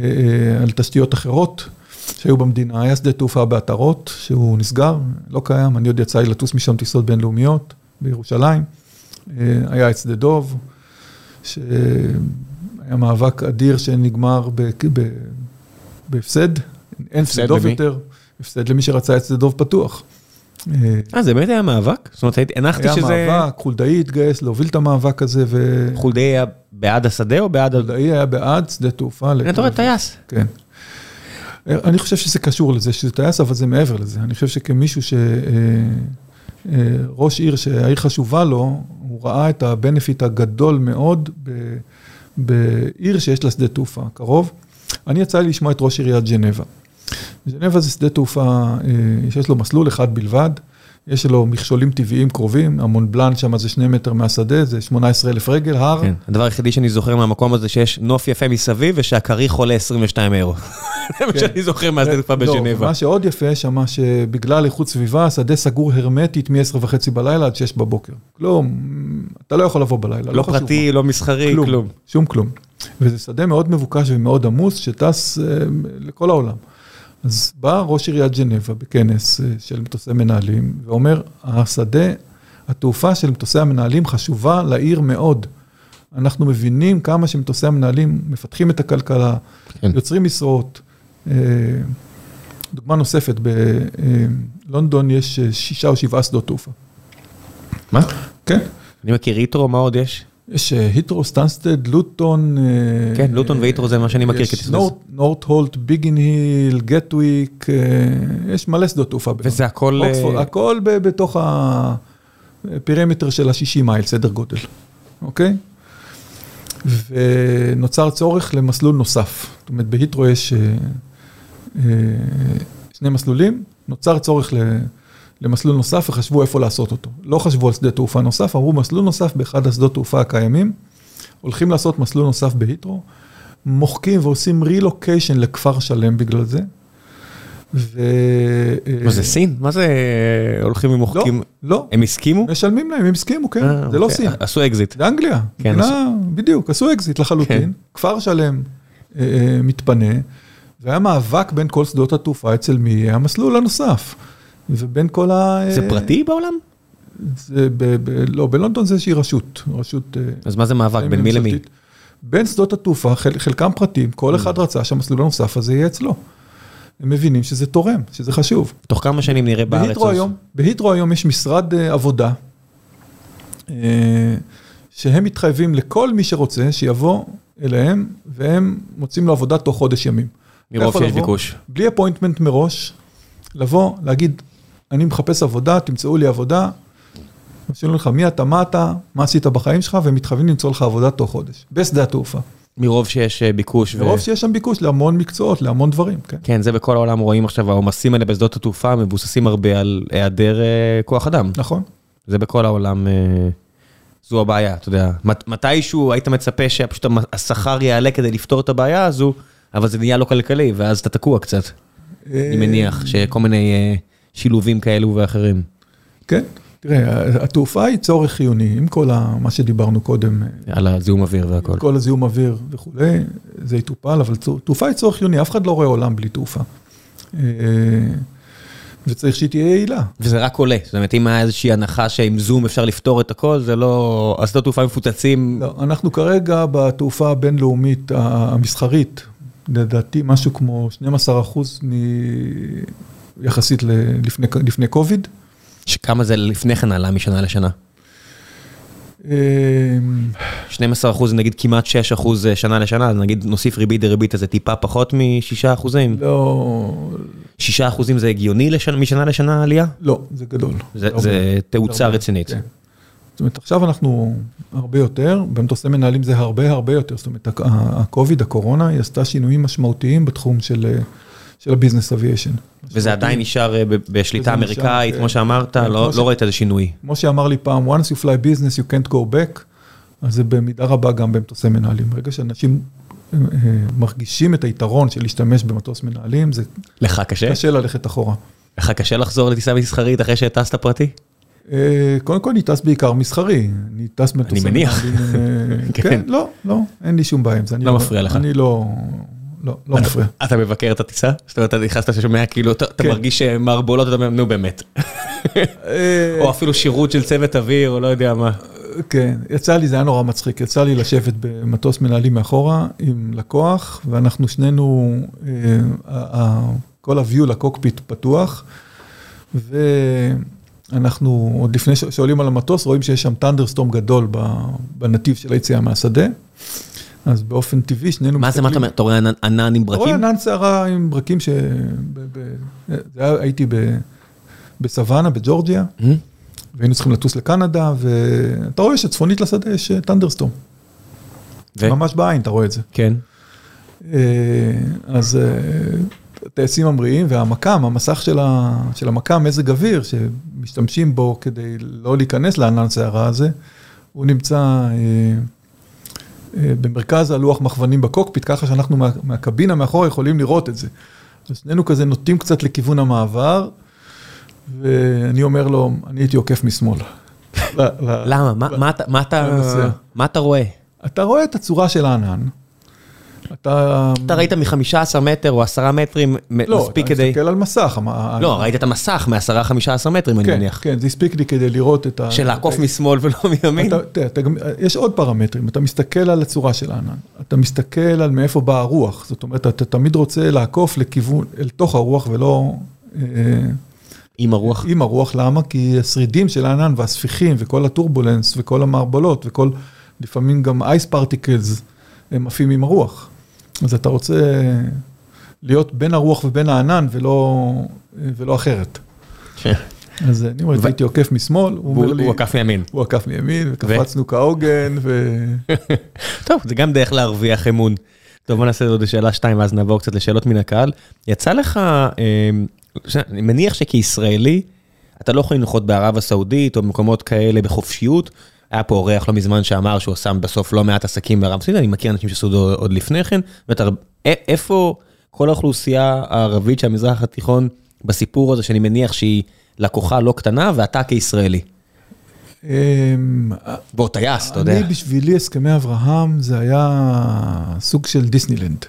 אה, על תשתיות אחרות שהיו במדינה, היה שדה תעופה בעטרות, שהוא נסגר, לא קיים, אני עוד יצא לי לטוס משם טיסות בינלאומיות בירושלים, אה, היה את שדה דוב, שהיה מאבק אדיר שנגמר ב- ב- בהפסד, אין הפסד דוב? יותר, הפסד למי שרצה את שדה דוב פתוח. אה, אה, זה באמת היה מאבק? זאת אומרת, הנחתי היה שזה... מאבק, חולדאי התגייס להוביל את המאבק הזה, וחולדאי חולדאי היה בעד השדה או בעד... ה- היה בעד שדה תעופה. אתה רואה. טייס. כן. אני חושב שזה קשור לזה, שזה טייס, אבל זה מעבר לזה. אני חושב שכמישהו ש... אה, אה, ראש עיר שהעיר חשובה לו, הוא ראה את ה benefit הגדול מאוד בעיר שיש לה שדה תעופה קרוב. אני יצא לי לשמוע את ראש עיריית ג'נבה. ג'נבה זה שדה תעופה אה, שיש לו מסלול אחד בלבד, יש לו מכשולים טבעיים קרובים, המון בלאן שם זה שני מטר מהשדה, זה 18 אלף רגל, הר. כן, הדבר היחידי שאני זוכר מהמקום הזה שיש נוף יפה מסביב ושהכריך עולה 22 אירו. [LAUGHS] זה מה כן. שאני זוכר מהשדה תעופה לא, בז'נבה. מה שעוד יפה, שמה שבגלל איכות סביבה, השדה סגור הרמטית מ-10 וחצי בלילה עד 6 בבוקר. כלום, אתה לא יכול לבוא בלילה. לא חשוב פרטי, לא מסחרי, כלום. שום כלום. וזה שדה מאוד מבוקש ומאוד עמוס, שטס אה, לכל העולם. אז בא ראש עיריית ג'נבה בכנס אה, של מטוסי מנהלים, ואומר, השדה, התעופה של מטוסי המנהלים חשובה לעיר מאוד. אנחנו מבינים כמה שמטוסי המנהלים מפתחים את הכלכלה, כן. יוצרים משרות. אה, דוגמה נוספת, בלונדון יש שישה או שבעה שדות תעופה. מה? כן. אני מכיר היטרו, מה עוד יש? יש אה, היטרו, סטנסטד, לוטון. אה, כן, לוטון והיטרו זה מה שאני מכיר יש. נורט- הולט, ביגין היל, גטוויק, אה, יש מלא שדות תעופה. וזה הכל... אה, הכל בתוך ה perimeter של ה-60 מייל, סדר גודל, אוקיי? ונוצר צורך למסלול נוסף. זאת אומרת, בהיטרו יש אה, אה, שני מסלולים, נוצר צורך למסלול נוסף וחשבו איפה לעשות אותו. לא חשבו על שדה תעופה נוסף, אמרו מסלול נוסף באחד השדות תעופה הקיימים, הולכים לעשות מסלול נוסף בהיטרו, מוחקים ועושים רילוקיישן לכפר שלם בגלל זה. ו... מה זה סין? מה זה הולכים ומוחקים? לא, לא. הם הסכימו? משלמים להם, הם הסכימו, כן, אה, זה לא אוקיי. סין. עשו אקזיט. זה אנגליה. כן, בדיוק, עשו אקזיט לחלוטין. כן. כפר שלם אה, אה, מתפנה, והיה מאבק בין כל שדות התעופה אצל מי יהיה המסלול הנוסף. ובין כל ה... זה פרטי בעולם? זה ב, ב, לא, בלונדון זה איזושהי רשות, רשות... אז מה זה מאבק, בין מי למי? בין שדות התעופה, חל, חלקם פרטים, כל mm. אחד רצה שהמסלול הנוסף הזה יהיה אצלו. הם מבינים שזה תורם, שזה חשוב. תוך כמה שנים נראה בארץ? בהיטרו היום, בהיטרו היום יש משרד uh, עבודה, uh, שהם מתחייבים לכל מי שרוצה שיבוא אליהם, והם מוצאים לו עבודה תוך חודש ימים. מרוב שיש ביקוש. בלי אפוינטמנט מראש, לבוא, להגיד, אני מחפש עבודה, תמצאו לי עבודה, שואלים לך מי אתה, מה אתה, מה עשית בחיים שלך, והם מתחייבים למצוא לך עבודה תוך חודש, בשדה התעופה. מרוב שיש אה, ביקוש. מרוב ו... שיש שם ביקוש להמון מקצועות, להמון דברים, כן. כן, זה בכל העולם רואים עכשיו, העומסים האלה בשדות התעופה מבוססים הרבה על היעדר uh, כוח אדם. נכון. זה בכל העולם, uh, זו הבעיה, אתה יודע. מת, מתישהו היית מצפה שפשוט השכר יעלה כדי לפתור את הבעיה הזו, אבל זה נהיה לא כלכלי, ואז אתה תקוע קצת. אני מניח שכל מיני uh, שילובים כאלו ואחרים. כן. תראה, התעופה היא צורך חיוני, עם כל מה שדיברנו קודם. על הזיהום אוויר והכל. כל הזיהום אוויר וכולי, זה יטופל, אבל תעופה היא צורך חיוני, אף אחד לא רואה עולם בלי תעופה. אה, וצריך שהיא תהיה יעילה. וזה רק עולה, זאת אומרת, אם היה איזושהי הנחה שעם זום אפשר לפתור את הכל, זה לא... אז את התעופה מפוצצים. לא, אנחנו כרגע בתעופה הבינלאומית המסחרית, לדעתי משהו כמו 12 אחוז מ... יחסית לפני קוביד. שכמה זה לפני כן עלה משנה לשנה? 12 אמ, אחוז, נגיד כמעט 6 אחוז אה, שנה לשנה, אז נגיד נוסיף ריבית דריבית, אז זה טיפה פחות מ-6 אחוזים? לא... 6 אחוזים זה הגיוני משנה לשנה עלייה? לא, זה גדול. זה זה תאוצה רצינית. כן. זאת אומרת, עכשיו אנחנו הרבה יותר, במטוסי מנהלים זה הרבה הרבה יותר, זאת אומרת, ה-COVID, הקורונה, היא עשתה שינויים משמעותיים בתחום של... של הביזנס אביישן. וזה עדיין נשאר אה, בשליטה אמריקאית, כמו שאמרת, כן, לא, לא ראית איזה שינוי. כמו שאמר לי פעם, once you fly business you can't go back, אז זה במידה רבה גם במטוסי מנהלים. ברגע שאנשים אה, אה, מרגישים את היתרון של להשתמש במטוס מנהלים, זה... לך קשה? קשה ללכת אחורה. לך קשה לחזור לטיסה מסחרית אחרי שטסת פרטי? קודם כל אני טס בעיקר מסחרי, אני טס מטוסים. אני מניח. [LAUGHS] כן. כן, לא, לא, אין לי שום בעיה עם זה. לא, לא מפריע לך. אני לא... לא, לא מפריע. אתה מבקר את הטיסה? זאת אומרת, אתה נכנסת ששומע כאילו, אתה כן. מרגיש מערבולות, אתה אומר, נו באמת. אה, או אפילו שירות של צוות אוויר, או לא יודע מה. כן, יצא לי, זה היה נורא מצחיק, יצא לי לשבת במטוס מנהלים מאחורה עם לקוח, ואנחנו שנינו, אה, כל ה-view לקוקפיט פתוח, ואנחנו, עוד לפני שעולים על המטוס, רואים שיש שם טנדרסטורם גדול בנתיב של היציאה מהשדה. אז באופן טבעי שנינו מה זה, מה אתה אומר? אתה רואה ענן עם ברקים? אתה רואה ענן שערה עם ברקים ש... הייתי בסוואנה, בג'ורג'יה, mm-hmm. והיינו צריכים לטוס לקנדה, ואתה רואה שצפונית לשדה יש טנדרסטום. ממש בעין, אתה רואה את זה. כן. אה, אז אה, טייסים ממריאים, והמקם, המסך של המקם, מזג אוויר, שמשתמשים בו כדי לא להיכנס לענן שערה הזה, הוא נמצא... אה, אה, במרכז הלוח מכוונים בקוקפיט, ככה שאנחנו מה, מהקבינה מאחור יכולים לראות את זה. אז שנינו כזה נוטים קצת לכיוון המעבר, ואני אומר לו, אני הייתי עוקף משמאל. למה? מה אתה רואה? אתה רואה את הצורה של הענן. אתה... אתה ראית מ-15 מטר או 10 מטרים לא, מספיק כדי... לא, אתה מסתכל על מסך. לא, ראית את המסך מ-10-15 מטרים, אני כן, מניח. כן, זה הספיק לי כדי לראות את ה... של לעקוף משמאל ולא מימין? יש עוד פרמטרים, אתה מסתכל על הצורה של הענן, אתה מסתכל על מאיפה באה הרוח, זאת אומרת, אתה תמיד רוצה לעקוף לכיוון, אל תוך הרוח ולא... אה, עם הרוח? עם הרוח, למה? כי השרידים של הענן והספיחים וכל הטורבולנס וכל המערבולות וכל, לפעמים גם אייס פרטיקלס, הם עפים עם הרוח. אז אתה רוצה להיות בין הרוח ובין הענן ולא, ולא אחרת. [LAUGHS] אז אני אומר, הייתי עוקף משמאל, הוא אומר לי... הוא עקף מימין. הוא עקף מימין, וקפצנו כהוגן, ו... [LAUGHS] טוב, זה גם דרך להרוויח אמון. טוב, בוא נעשה עוד שאלה שתיים, ואז נעבור קצת לשאלות מן הקהל. יצא לך אה, אני מניח שכישראלי, אתה לא יכול לנחות בערב הסעודית או במקומות כאלה בחופשיות. היה פה אורח לא מזמן שאמר שהוא עשה בסוף לא מעט עסקים בערב הסעודית, אני מכיר אנשים שעשו עוד לפני כן. איפה כל האוכלוסייה הערבית של המזרח התיכון בסיפור הזה, שאני מניח שהיא לקוחה לא קטנה, ואתה כישראלי? אמ, בוא, טייס, אתה יודע. אני, בשבילי, הסכמי אברהם, זה היה סוג של דיסנילנד.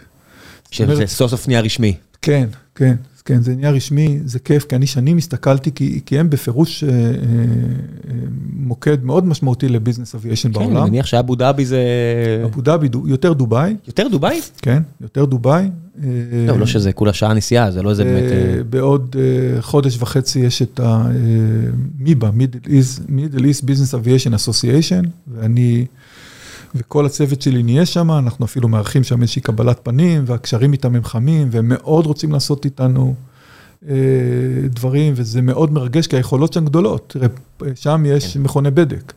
שזה סוף סוף נהיה רשמי. כן, כן, כן, זה נהיה רשמי, זה כיף, כי אני שנים הסתכלתי, כי, כי הם בפירוש אה, אה, מוקד מאוד משמעותי לביזנס אביישן בעולם. כן, אני מניח שאבו דאבי זה... אבו דאבי, יותר דובאי. יותר דובאי? כן, יותר דובאי. לא, לא שזה כולה שעה נסיעה, זה לא איזה באמת... בעוד חודש וחצי יש את המיבה, Middle East Business Aviation Association, ואני... וכל הצוות שלי נהיה שם, אנחנו אפילו מארחים שם איזושהי קבלת פנים, והקשרים איתם הם חמים, והם מאוד רוצים לעשות איתנו אה, דברים, וזה מאוד מרגש, כי היכולות שם גדולות. שם יש כן. מכוני בדק.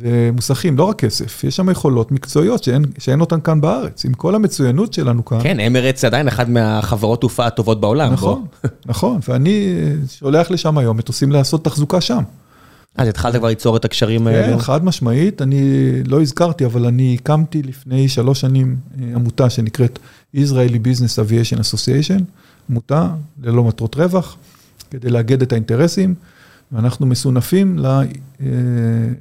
ומוסכים, לא רק כסף, יש שם יכולות מקצועיות שאין, שאין אותן כאן בארץ, עם כל המצוינות שלנו כאן. כן, אמרץ עדיין אחת מהחברות תעופה הטובות בעולם. נכון, בוא. נכון, ואני שולח לשם היום מטוסים לעשות תחזוקה שם. אז התחלת כבר ליצור את הקשרים האלה? כן, חד משמעית, אני לא הזכרתי, אבל אני הקמתי לפני שלוש שנים עמותה שנקראת Israeli Business Aviation Association, עמותה ללא מטרות רווח, כדי לאגד את האינטרסים, ואנחנו מסונפים ל...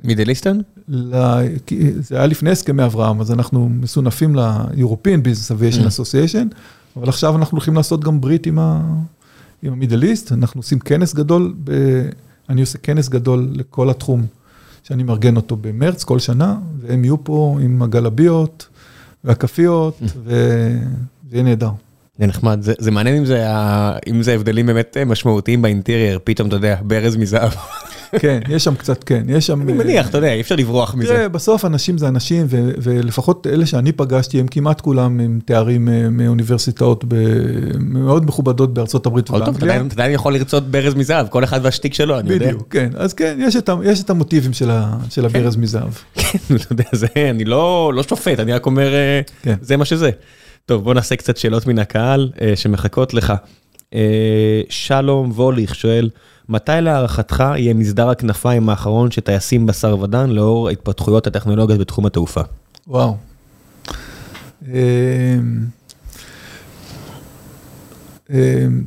מידל איסטרן? זה היה לפני הסכמי אברהם, אז אנחנו מסונפים ל-European Business Aviation Association, אבל עכשיו אנחנו הולכים לעשות גם ברית עם המידל איסט, אנחנו עושים כנס גדול ב... אני עושה כנס גדול לכל התחום, שאני מארגן אותו במרץ כל שנה, והם יהיו פה עם הגלביות והכפיות, וזה יהיה נהדר. זה נחמד, זה, זה מעניין אם זה, אם זה הבדלים באמת משמעותיים באינטרייר, פתאום אתה יודע, ברז מזהב. כן, יש שם קצת, כן, יש שם... אני מניח, אתה יודע, אי אפשר לברוח מזה. תראה, בסוף אנשים זה אנשים, ולפחות אלה שאני פגשתי, הם כמעט כולם עם תארים מאוניברסיטאות מאוד מכובדות בארצות הברית ובאנגליה. אתה עדיין יכול לרצות ברז מזהב, כל אחד והשטיק שלו, אני יודע. בדיוק, כן, אז כן, יש את המוטיבים של הברז מזהב. כן, [LAUGHS] אתה יודע, זה, אני לא שופט, אני רק אומר, זה מה שזה. טוב, בוא נעשה קצת שאלות מן הקהל שמחכות לך. שלום ווליך שואל, מתי להערכתך יהיה מסדר הכנפיים האחרון שטייסים בשר ודם לאור התפתחויות הטכנולוגיות בתחום התעופה? וואו.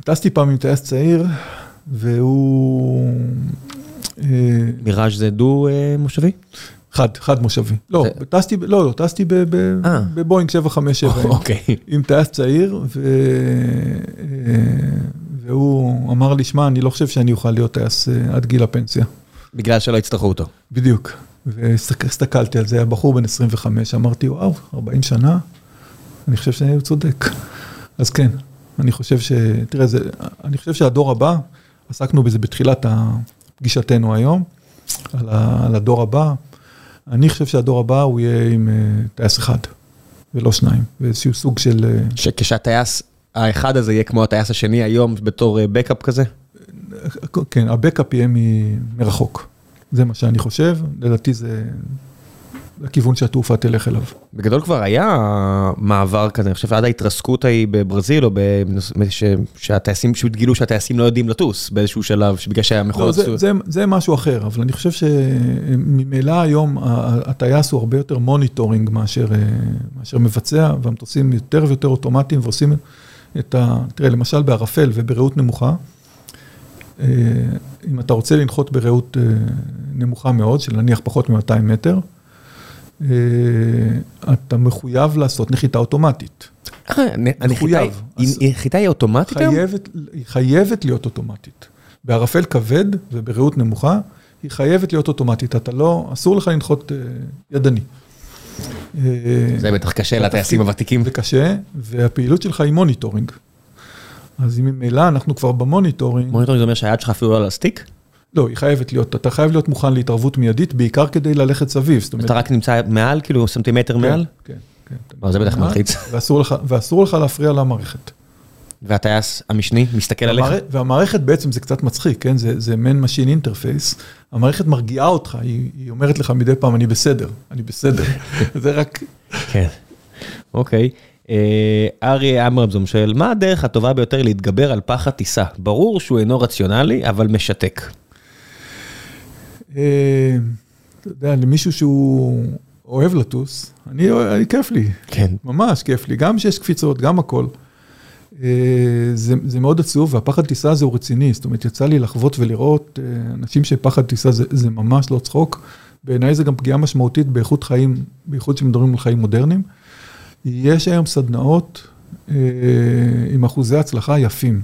טסתי פעם עם טייס צעיר, והוא... מיראז' זה דו מושבי? חד, חד מושבי. לא, טסתי, לא, לא, טסתי בבואינג 757. אוקיי. עם טייס צעיר, והוא אמר לי, שמע, אני לא חושב שאני אוכל להיות טייס עד גיל הפנסיה. בגלל שלא יצטרכו אותו. בדיוק. והסתכלתי על זה, היה בחור בן 25, אמרתי, וואו, 40 שנה, אני חושב שאני צודק. אז כן, אני חושב ש... תראה, זה, אני חושב שהדור הבא, עסקנו בזה בתחילת פגישתנו היום, על, ה, על הדור הבא. אני חושב שהדור הבא הוא יהיה עם טייס אחד, ולא שניים, ואיזשהו סוג של... שכשהטייס האחד הזה יהיה כמו הטייס השני היום בתור בקאפ כזה? כן, הבקאפ יהיה מרחוק. זה מה שאני חושב, לדעתי זה הכיוון שהתעופה תלך אליו. בגדול כבר היה מעבר כזה, אני חושב עד ההתרסקות ההיא בברזיל, או שהטייסים פשוט גילו שהטייסים לא יודעים לטוס באיזשהו שלב, בגלל שהמכונות... לא, זה, זה משהו אחר, אבל אני חושב שממילא היום הטייס הוא הרבה יותר monitoring מאשר, מאשר מבצע, והמטוסים יותר ויותר אוטומטיים ועושים את ה... תראה, למשל בערפל ובראות נמוכה, אם אתה רוצה לנחות בראות נמוכה מאוד, של נניח פחות מ-200 מטר, אתה מחויב לעשות נחיתה אוטומטית. מחויב. נחיתה היא אוטומטית היום? היא חייבת להיות אוטומטית. בערפל כבד ובראות נמוכה, היא חייבת להיות אוטומטית. אתה לא, אסור לך לנחות ידני. זה בטח קשה לטייסים הוותיקים. זה קשה, והפעילות שלך היא monitoring. אז אם ממילא אנחנו כבר ב monitoring... monitoring זה אומר שהיד שלך אפילו לא על ה stick? לא, היא חייבת להיות, אתה חייב להיות מוכן להתערבות מיידית, בעיקר כדי ללכת סביב. אתה רק נמצא מעל, כאילו סנטימטר מעל? כן, כן. זה בטח מלחיץ. ואסור לך להפריע למערכת. והטייס המשני מסתכל עליך? והמערכת בעצם זה קצת מצחיק, כן? זה man machine interface. המערכת מרגיעה אותך, היא אומרת לך מדי פעם, אני בסדר, אני בסדר. [LAUGHS] זה רק... כן, אוקיי. אה, אריה אמרמזון שואל, מה הדרך הטובה ביותר להתגבר על פחד טיסה? ברור שהוא אינו רציונלי, אבל משתק. אה, אתה יודע, למישהו שהוא אוהב לטוס, אני, אני כיף לי, כן. ממש כיף לי, גם שיש קפיצות, גם הכל. אה, זה, זה מאוד עצוב, והפחד טיסה הזה הוא רציני, זאת אומרת, יצא לי לחוות ולראות אה, אנשים שפחד טיסה זה, זה ממש לא צחוק. בעיניי זה גם פגיעה משמעותית באיכות חיים, בייחוד כשמדברים על חיים מודרניים. יש היום סדנאות אה, עם אחוזי הצלחה יפים.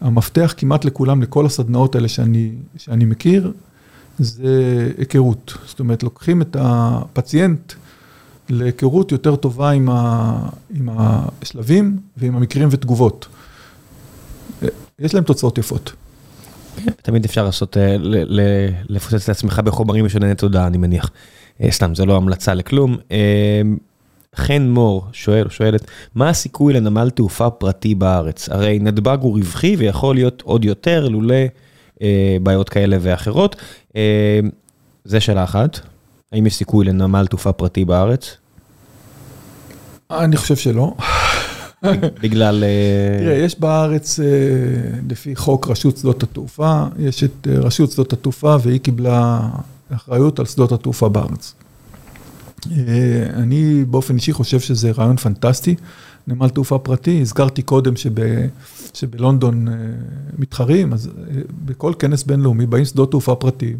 המפתח כמעט לכולם, לכל הסדנאות האלה שאני, שאני מכיר, זה היכרות. זאת אומרת, לוקחים את הפציינט להיכרות יותר טובה עם, השלבים ועם המקרים ותגובות. יש להם תוצאות יפות. תמיד אפשר לעשות, אה, לפוצץ את עצמך בחומרים משונני תודעה, אני מניח. אה, סתם, זה לא המלצה לכלום. אה, חן מור שואל, שואלת, מה הסיכוי לנמל תעופה פרטי בארץ? הרי נתב"ג הוא רווחי ויכול להיות עוד יותר לולא בעיות כאלה ואחרות. אה, זה שאלה אחת, האם יש סיכוי לנמל תעופה פרטי בארץ? אני חושב שלא. בגלל... אה, תראה, יש בארץ, אה, לפי חוק רשות שדות התעופה, יש את אה, רשות שדות התעופה והיא קיבלה אחריות על שדות התעופה בארץ. אה, אני באופן אישי חושב שזה רעיון פנטסטי, נמל תעופה פרטי, הזכרתי קודם שב, שבלונדון אה, מתחרים, אז אה, בכל כנס בינלאומי באים שדות תעופה פרטיים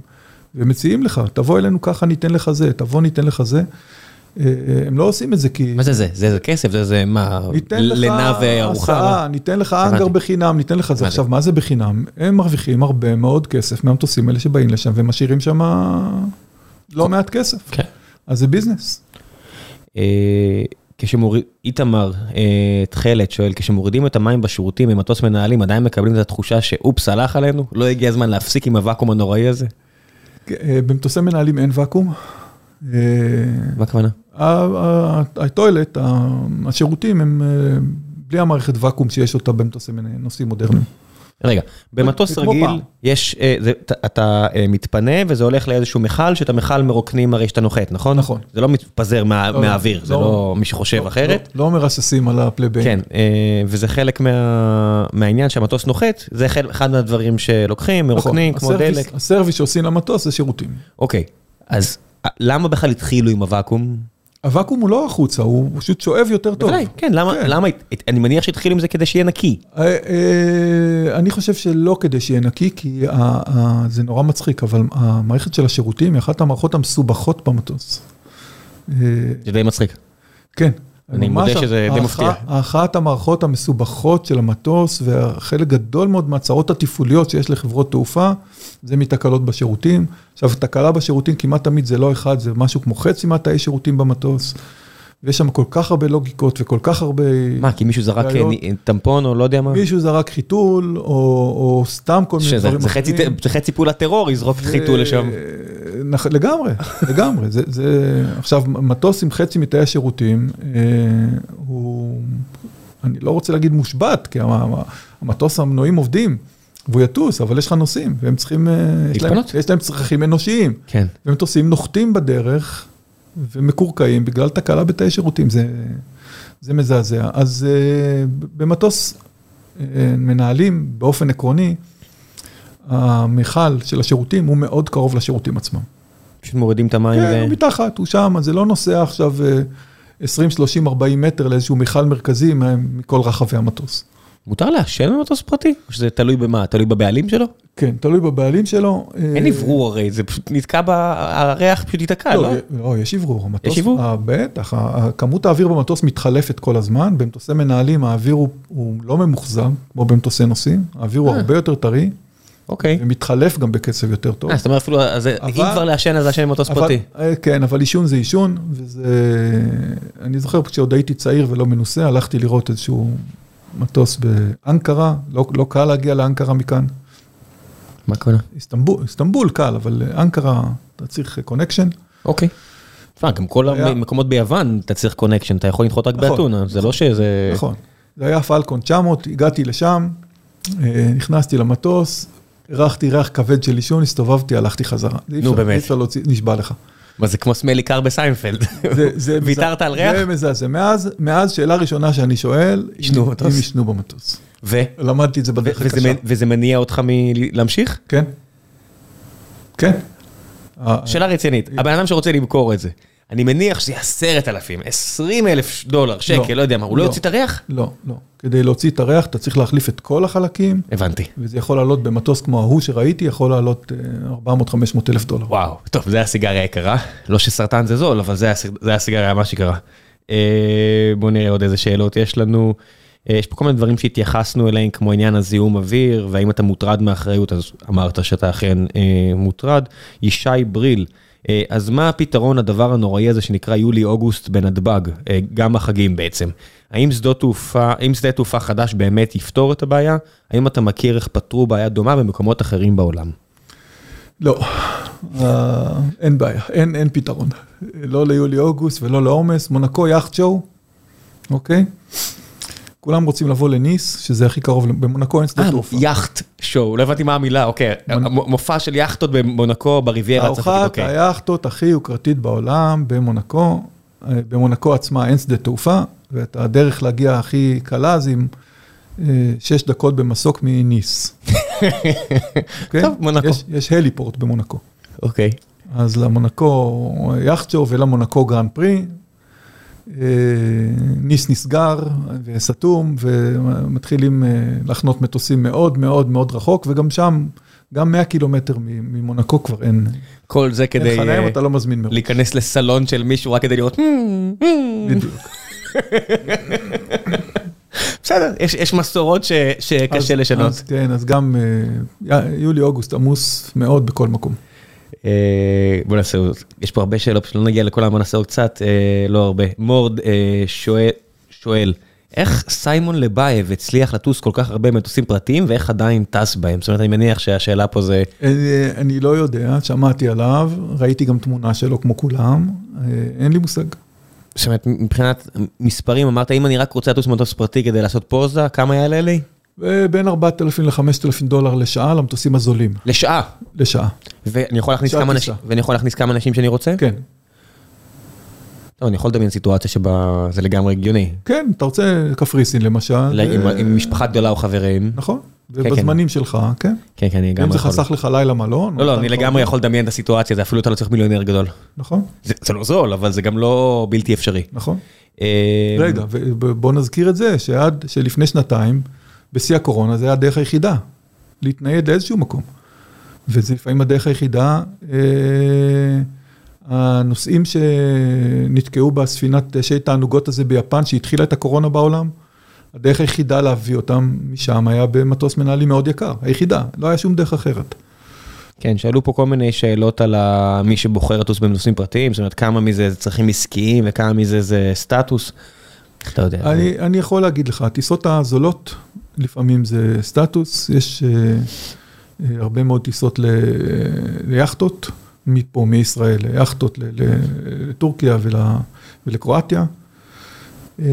ומציעים לך, תבוא אלינו ככה ניתן לך זה, תבוא ניתן לך זה. אה, הם לא עושים את זה כי... מה זה זה? זה זה כסף? זה זה מה? ניתן לך לינה וארוחה? הסעה, ניתן לך אנגר. בחינם, ניתן לך זה. עכשיו, מה זה בחינם? הם מרוויחים הרבה מאוד כסף מהמטוסים האלה שבאים לשם ומשאירים שם לא מעט כסף. כן. אז זה ביזנס. כשמוריד, איתמר אה, תכלת שואל, כשמורידים את המים בשירותים ממטוס מנהלים, עדיין מקבלים את התחושה שאופס, הלך עלינו? לא הגיע הזמן להפסיק עם הוואקום הנוראי הזה? אה, במטוסי מנהלים אין ואקום. אה, מה הכוונה? הטוילט, השירותים הם אה, בלי המערכת ואקום שיש אותה במטוסי נוסעים מודרניים. רגע, במטוס כמו רגיל. יש, אה, זה- אתה- אתה אה, מתפנה וזה הולך לאיזשהו מכל, שאת המכל מרוקנים הרי שאתה נוחת, נכון? נכון. זה לא מתפזר מה- לא, מהאוויר, זה לא. לא מי שחושב לא- אחרת. לא לא מרססים על הפלבאים. כן, אה, וזה חלק מה- מהעניין שהמטוס נוחת, זה חל- אחד מהדברים שלוקחים, מרוקנים, כמו נכון. ה service- דלק. ה service שעושים למטוס זה שירותים. אוקיי, אז למה בכלל התחילו עם הוואקום? הוואקום הוא לא החוצה, הוא פשוט שואב יותר טוב. בוודאי, כן, למה, כן. אני מניח שהתחילו עם זה כדי שיהיה נקי. אה, אה, אני חושב שלא כדי שיהיה נקי, כי זה נורא מצחיק, אבל המערכת של השירותים היא אחת המערכות המסובכות במטוס. אה, זה די מצחיק. כן. אני מודה שזה די מפתיע. אחת המערכות המסובכות של המטוס, וחלק גדול מאוד מהצרות התפעוליות שיש לחברות תעופה, זה מתקלות בשירותים. עכשיו, תקלה בשירותים כמעט תמיד זה לא אחד, זה משהו כמו חצי מהתאי שירותים במטוס. ויש שם כל כך הרבה לוגיקות וכל כך הרבה... מה, כי מישהו זרק. אה, טמפון או לא יודע מה? מישהו זרק חיתול, או, או סתם כל מיני דברים אחרים. זה חצי פעולת טרור, יזרוק זה- חיתול לשם. לגמרי, לגמרי. זה, זה, עכשיו, מטוס עם חצי מתאי השירותים, אה, הוא, אני לא רוצה להגיד מושבת, כי המ- המטוס המנועים עובדים, והוא יטוס, אבל יש לך נוסעים, והם צריכים, אה, יש להם. יש להם צרכים אנושיים. כן. ומטוסים נוחתים בדרך ומקורקעים בגלל תקלה בתאי שירותים, זה, זה מזעזע. אז uh, במטוס uh, מנהלים באופן עקרוני, המכל של השירותים הוא מאוד קרוב לשירותים עצמם. פשוט מורידים את המים כן. הוא מתחת, הוא שם, זה לא נוסע עכשיו uh, 20, 30, 40 מטר לאיזשהו מכל מרכזי מכל רחבי המטוס. מותר לעשן במטוס פרטי? או שזה תלוי במה? תלוי בבעלים שלו? כן, תלוי בבעלים שלו. אין אוורור הרי, זה פשוט נתקע, הריח פשוט ייתקע, לא? לא, לא, יש אוורור. יש אוורור? אה, בטח, כמות האוויר במטוס מתחלפת כל הזמן, במטוסי מנהלים האוויר הוא- לא ממוחזר, כמו במטוסי נוסעים, האוויר הוא אה. הרבה יותר טרי, אוקיי. ומתחלף גם בקצב יותר טוב. אה, זאת אומרת אפילו, אז אם אבל- כבר לעשן אז לעשן במטוס אבל- פרטי. אה, כן, אבל עישון זה עישון, וזה... אני זוכר כשעוד הייתי צעיר ולא מנוסה, הלכתי לראות איזשהו מטוס באנקרה, לא לא קל להגיע לאנקרה מכאן. מה הכוונה? איסטנבול, איסטנבול קל, אבל אנקרה, אתה צריך connection. אוקיי. תשמע, גם כל היה- המקומות ביוון אתה צריך connection, אתה יכול לנחות רק נכון, באתונה, זה לא שזה... נכון. זה היה פלקון 900, הגעתי לשם, אה, נכנסתי למטוס, הרחתי ריח כבד של עישון, הסתובבתי, הלכתי חזרה. נו, באמת. אי אפשר להוציא, נשבע לך. מה זה כמו smelly car בסיינפלד, [LAUGHS] ויתרת על ריח? זה מזעזע. מאז, מאז שאלה ראשונה שאני שואל, ישנו אם- ישנו במטוס. ו? למדתי את זה בדרך הקשה. וזה מניע אותך מלהמשיך? כן. כן. אה, שאלה רצינית, הבן אדם שרוצה למכור את זה, אני מניח שזה יהיה עשרת אלפים, עשרים אלף דולר, שקל, לא יודע מה, הוא לא לא. יוציא את הריח? לא, לא. כדי להוציא את הריח אתה צריך להחליף את כל החלקים, הבנתי. וזה יכול לעלות במטוס כמו ההוא שראיתי, יכול לעלות אה, 400-500 אלף דולר. וואו, טוב, זה הסיגריה יקרה. לא שסרטן זה זול, אבל זה הסיג- זה הסיגריה ממש יקרה. אה, בואו נראה עוד איזה שאלות יש לנו. אה, יש פה כל מיני דברים שהתייחסנו אליהם, כמו עניין הזיהום אוויר, והאם אתה מוטרד מאחריות, אז אמרת שאתה אכן אה, מוטרד. ישי בריל, אה, אז מה הפתרון לדבר הנוראי הזה שנקרא יולי-אוגוסט בנתב"ג, אה, גם החגים בעצם? האם שדות תעופה, האם שדה תעופה חדש באמת יפתור את הבעיה? האם אתה מכיר איך פתרו בעיה דומה במקומות אחרים בעולם? לא, אה, אין בעיה, אין, אין פתרון. לא ליולי-אוגוסט ולא לעומס, מונקו יאכט שואו, אוקיי? כולם רוצים לבוא לניס, שזה הכי קרוב, במונקו אין שדה אה, תעופה. יאכט שואו, לא הבנתי מה המילה, אוקיי. מ- מופע של יאכטות במונקו, בריביירה, צרפתית, הארוחת אוקיי. היאכטות הכי יוקרתית בעולם במונקו. אה, במונקו עצמה אין שדה תעופה, ואת הדרך להגיע הכי קלה זה עם אה, שש דקות במסוק מניס. [LAUGHS] אוקיי? טוב, מונקו. יש, יש heliport במונקו. אוקיי. אז למונקו yacht show ולמונקו Grand Prix. אה, ניס נסגר וסתום ומתחילים אה, לחנות מטוסים מאוד מאוד מאוד רחוק וגם שם, גם 100 קילומטר ממונקו כבר אין, כל זה כדי אין אה, אתה לא מזמין מראש. להיכנס לסלון של מישהו רק כדי לראות, "Hmm, hmm." בדיוק. [LAUGHS] בסדר, יש- יש מסורות ש- שקשה אז- לשנות. אז כן, אז גם אה, יולי-אוגוסט עמוס מאוד בכל מקום. אה, בוא נעשה, עוד- יש פה הרבה שאלות, פשוט לא נגיע לכולם, בוא נעשה עוד קצת, אה, לא הרבה. מורד אה, שואל- שואל, איך סיימון לבייב הצליח לטוס כל כך הרבה מטוסים פרטיים ואיך עדיין טס בהם? זאת אומרת, אני מניח שהשאלה פה זה, אני לא יודע, שמעתי עליו, ראיתי גם תמונה שלו כמו כולם, אין לי מושג. זאת אומרת, מבחינת מספרים, אמרת, אם אני רק רוצה לטוס מטוס פרטי כדי לעשות פוזה, כמה יעלה לי? בין 4,000 ל-5,000 דולר לשעה למטוסים הזולים, לשעה. לשעה. ואני יכול להכניס כמה. אנשים, ואני יכול להכניס כמה אנשים שאני רוצה? כן, טוב, אני יכול לדמיין סיטואציה שבה זה לגמרי הגיוני. כן, אתה רוצה קפריסין למשל. לה- עם- אה, עם משפחה גדולה או חברים. נכון, כן. ובזמנים שלך, כן. כן, כן, אני אם לגמרי זה יכול. חסך לך לילה מלון. לא, לא, אני לגמרי עוד- יכול לדמיין את הסיטואציה, זה אפילו אתה לא צריך מיליונר גדול. נכון, זה זה לא זול, אבל זה גם לא בלתי אפשרי. נכון. אה, רגע, ובוא נזכיר את זה, שעד שלפני שנתיים, בשיא הקורונה, זה היה הדרך היחידה, להתנייד לאיזשהו מקום. וזה לפעמים הדרך היחידה, אה, הנוסעים שנתקעו בספינת שי תענוגות הזה ביפן, שהתחילה את הקורונה בעולם, הדרך היחידה להביא אותם משם היה במטוס מנהלים מאוד יקר, היחידה, לא היה שום דרך אחרת. כן, שאלו פה כל מיני שאלות על מי שבוחר לטוס במטוסים פרטיים, זאת אומרת, כמה מזה זה צרכים עסקיים וכמה מזה זה סטטוס. אתה יודע? אני, אני יכול להגיד לך, הטיסות הזולות, לפעמים זה סטטוס, יש אה, אה, הרבה מאוד טיסות ל, ליאכטות, מפה, מישראל, ליאכטות לטורקיה ול, ולקרואטיה. אה,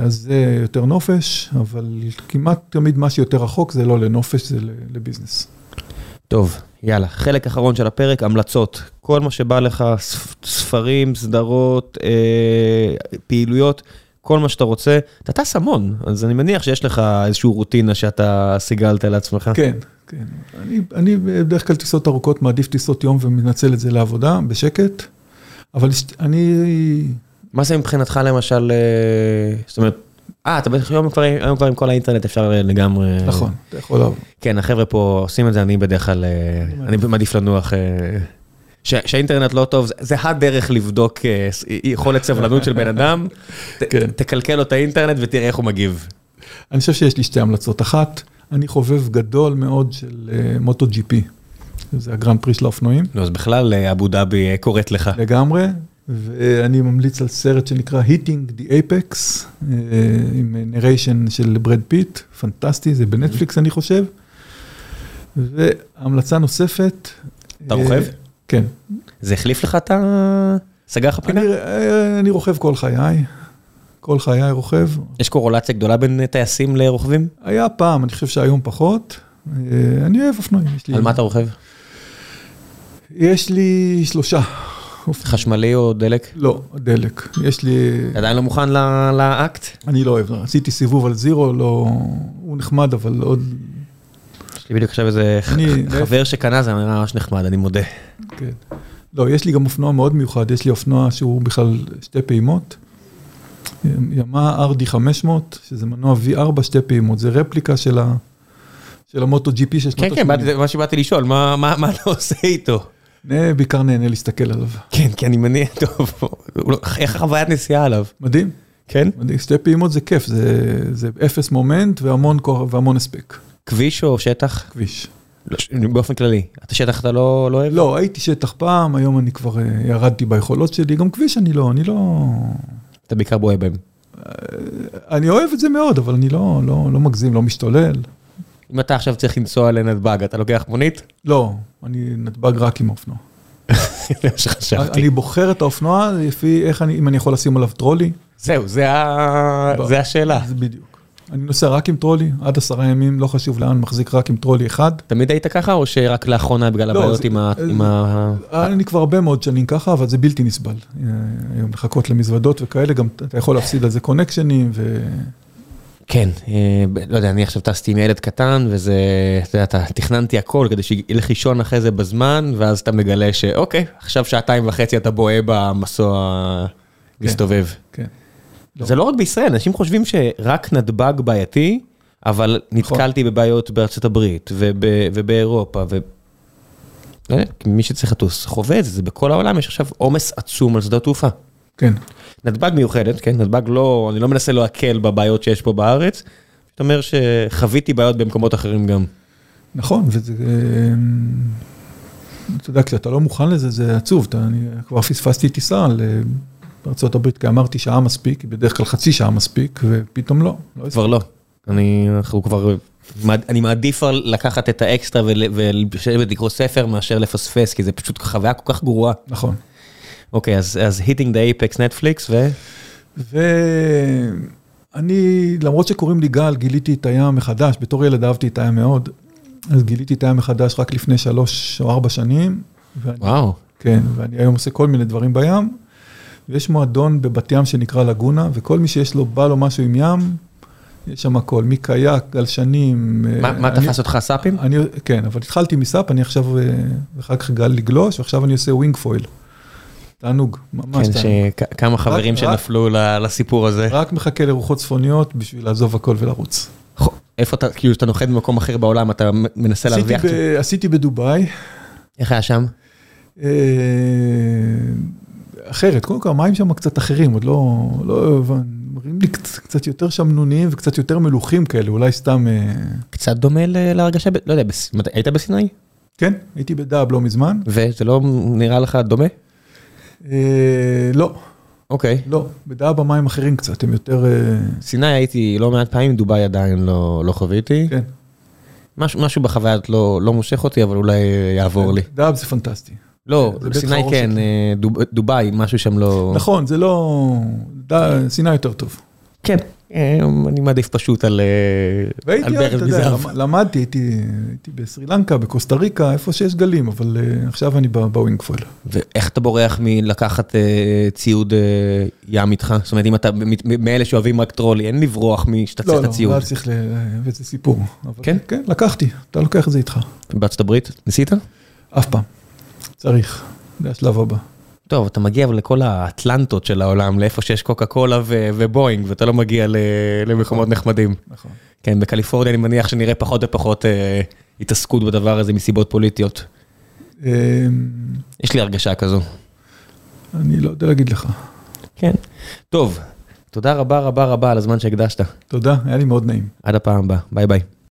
אז זה יותר נופש, אבל כמעט תמיד מה שיותר רחוק זה לא לנופש, זה לביזנס. טוב, יאללה, חלק אחרון של הפרק, המלצות. כל מה שבא לך, ספ- ספרים, סדרות, אה, פעילויות, כל מה שאתה רוצה. אתה טס המון, אז אני מניח שיש לך איזושהי רוטינה שאתה סיגלת לעצמך. כן, כן. אני, אני בדרך כלל טיסות ארוכות, מעדיף טיסות יום ומנצל את זה לעבודה, בשקט. אבל אני, מה זה מבחינתך למשל, אה, זאת אומרת, אה, אתה בטח היום כבר, היום כבר עם כל האינטרנט אפשר אה, לגמרי... נכון, אתה יכול לעבוד. כן, החבר'ה פה עושים את זה, אני בדרך כלל, אה, אני מעדיף לנוח. שהאינטרנט לא טוב, זה- הדרך לבדוק אה, יכולת סבלנות של בן אדם. ת- כן. תקלקל לו את האינטרנט ותראה איך הוא מגיב. אני חושב שיש לי שתי המלצות. אחת, אני חובב גדול מאוד של מוטו ג'י פי. זה הגרנד פרי של האופנועים, נו, אז בכלל אה, אבו דאבי אה, קוראת לך. לגמרי. ואני ממליץ על סרט שנקרא Hitting the Apex, עם narration של ברד פיט, פנטסטי, זה בנטפליקס אני חושב. והמלצה נוספת. אתה רוכב? כן. זה החליף לך את ה... סגר לך פינה? אני, אה, אני רוכב כל חיי, כל חיי רוכב. יש קורלציה גדולה בין טייסים לרוכבים? היה פעם, אני חושב שהיום פחות. אה, אני אוהב אופנועים. יש לי- על מה אתה רוכב? יש לי שלושה. חשמלי או דלק? לא, דלק. יש לי... עדיין לא מוכן לאקט? אני לא אוהב, עשיתי סיבוב על זירו, לא... הוא נחמד, אבל עוד... יש לי בדיוק עכשיו איזה חבר שקנה, זה היה ממש נחמד, אני מודה. כן. לא, יש לי גם אופנוע מאוד מיוחד, יש לי אופנוע שהוא בכלל שתי פעימות. ימה RD 500, שזה מנוע V4 שתי פעימות, זה רפליקה של, ה... של המוטו GP של שנות כן, כן, באתי- מה שבאתי לשאול, מה מה- מה אתה עושה איתו? אני בעיקר נהנה להסתכל עליו. כן, כי אני מניח, טוב, לא- איך החוויית נסיעה עליו? מדהים, כן? מדהים, שתי פעימות זה כיף, זה, זה אפס מומנט והמון הספק. כביש או שטח? כביש. לא, באופן כללי. אתה שטח אתה לא לא אוהב? לא, הייתי שטח פעם, היום אני כבר אה, ירדתי ביכולות שלי, גם כביש אני לא, אני לא... אתה בעיקר בוהה בהם. אני אוהב את זה מאוד, אבל אני לא, לא, לא מגזים, לא משתולל. אם אתה עכשיו צריך לנסוע לנתב"ג, אתה לוקח מונית? לא, אני נתב"ג רק עם האופנוע. [LAUGHS] זה מה שחשבתי. אני בוחר את האופנוע לפי איך אני, אם אני יכול לשים עליו טרולי. זהו, זה לא. זה השאלה. בדיוק. אני נוסע רק עם טרולי, עד עשרה ימים, לא חשוב לאן, מחזיק רק עם טרולי אחד. תמיד היית ככה, או שרק לאחרונה בגלל לא, הבעיות זה- עם ה... אה, עם ה- אני כבר הרבה מאוד שנים ככה, אבל זה בלתי נסבל. אה, היום לחכות למזוודות וכאלה, גם אתה יכול להפסיד על זה קונקשנים, ו... כן, אה, לא יודע, אני עכשיו טסתי עם ילד קטן, וזה, אתה יודע, אתה- תכננתי הכל כדי שילך לישון אחרי זה בזמן, ואז אתה מגלה שאוקיי, עכשיו שעתיים וחצי אתה בוהה במסוע מסתובב. כן. לא. זה לא רק בישראל, אנשים חושבים שרק נתב"ג בעייתי, אבל נכון. נתקלתי בבעיות בארצות הברית וב- ובאירופה, ו... לא מי שצריך לטוס חווה את זה, זה בכל העולם, יש עכשיו עומס עצום על שדות תעופה. כן. נתב"ג מיוחדת, כן, נתב"ג לא, אני לא מנסה להקל בבעיות שיש פה בארץ, זאת אומרת שחוויתי בעיות במקומות אחרים גם. נכון, וזה... אה, אתה יודע, כשאתה לא מוכן לזה, זה עצוב. אתה, אני כבר פספסתי טיסה לארה"ב, כי אמרתי שעה מספיק, בדרך כלל חצי שעה מספיק, ופתאום לא. לא כבר לא. אני, אנחנו כבר, אני מעדיף לקחת את האקסטרה ול- ולשבת לקרוא ספר מאשר לפספס, כי זה פשוט חוויה כל כך גרועה. נכון. אוקיי, אז, אז Hitting the Apex נטפליקס ו... ואני, למרות שקוראים לי גל, גיליתי את הים מחדש, בתור ילד אהבתי את הים מאוד, אז גיליתי את הים מחדש רק לפני שלוש או ארבע שנים. ואני, וואו. כן, ואני היום עושה כל מיני דברים בים, ויש מועדון בבת ים שנקרא לגונה, וכל מי שיש לו, בא לו משהו עם ים, יש שם הכל, מקייק, גלשנים. מה, אה, תפס אותך סאפים? אני, כן, אבל התחלתי מסאפ, אני עכשיו, אה, ואחר כך גל לגלוש, ועכשיו אני עושה wing foil. תענוג, ממש כן, תענוג. שכמה חברים רק- שנפלו ל- לסיפור הזה. רק מחכה לרוחות צפוניות בשביל לעזוב הכל ולרוץ. איפה אתה, כאילו, שאתה נוחת במקום אחר בעולם, אתה מנסה להרוויח... עשיתי בדובאי, איך היה שם? אחרת, קודם כל המים שם קצת אחרים, עוד לא, לא מראים לי קצת, קצת יותר שמנוניים וקצת יותר מלוכים כאלה, אולי סתם, אה, קצת דומה ל- להרגשה, לא יודע, בס- היית בסיני? כן, הייתי בדאב לא מזמן, וזה לא נראה לך דומה? אה, לא, אוקיי. לא, בדאב המים אחרים קצת, הם יותר, אה, סיני הייתי לא מעט פעמים, דובאי עדיין לא לא חוויתי. כן, משהו משהו בחוויה לא לא מושך אותי, אבל אולי יעבור לי. דאב זה פנטסטי. לא, סיני. כן, אה, דוב- דובאי, משהו שם לא... נכון, זה לא, סיני יותר טוב. כן, אה, אני מעדיף פשוט על אה, ברז מזהב. למ- למדתי, הייתי, בסרי לנקה, בקוסטה ריקה, איפה שיש גלים, אבל עכשיו אני ב- בווינג פויל. ואיך אתה בורח מלקחת ציוד ים איתך? זאת אומרת, אם אתה מאלה שאוהבים רק טרולי, אין לברוח משאתה צריך לא, את לא, הציוד. לא צריך, ל- וזה סיפור. כן? כן, לקחתי, אתה לוקח את זה איתך. בארצות הברית? ניסית? אף פעם. צריך, זה השלב הבא. טוב, אתה מגיע לכל האטלנטות של העולם, לאיפה שיש קוקה קולה ו- ובואינג, ואתה לא מגיע ל- למקומות נחמדים. נכון. כן, בקליפורניה אני מניח שנראה פחות ופחות אה, התעסקות בדבר הזה מסיבות פוליטיות. אמ, יש לי הרגשה כזו. אני לא יודע להגיד לך. כן. טוב, תודה רבה רבה רבה על הזמן שהקדשת. תודה, היה לי מאוד נעים. עד הפעם הבאה, ביי ביי.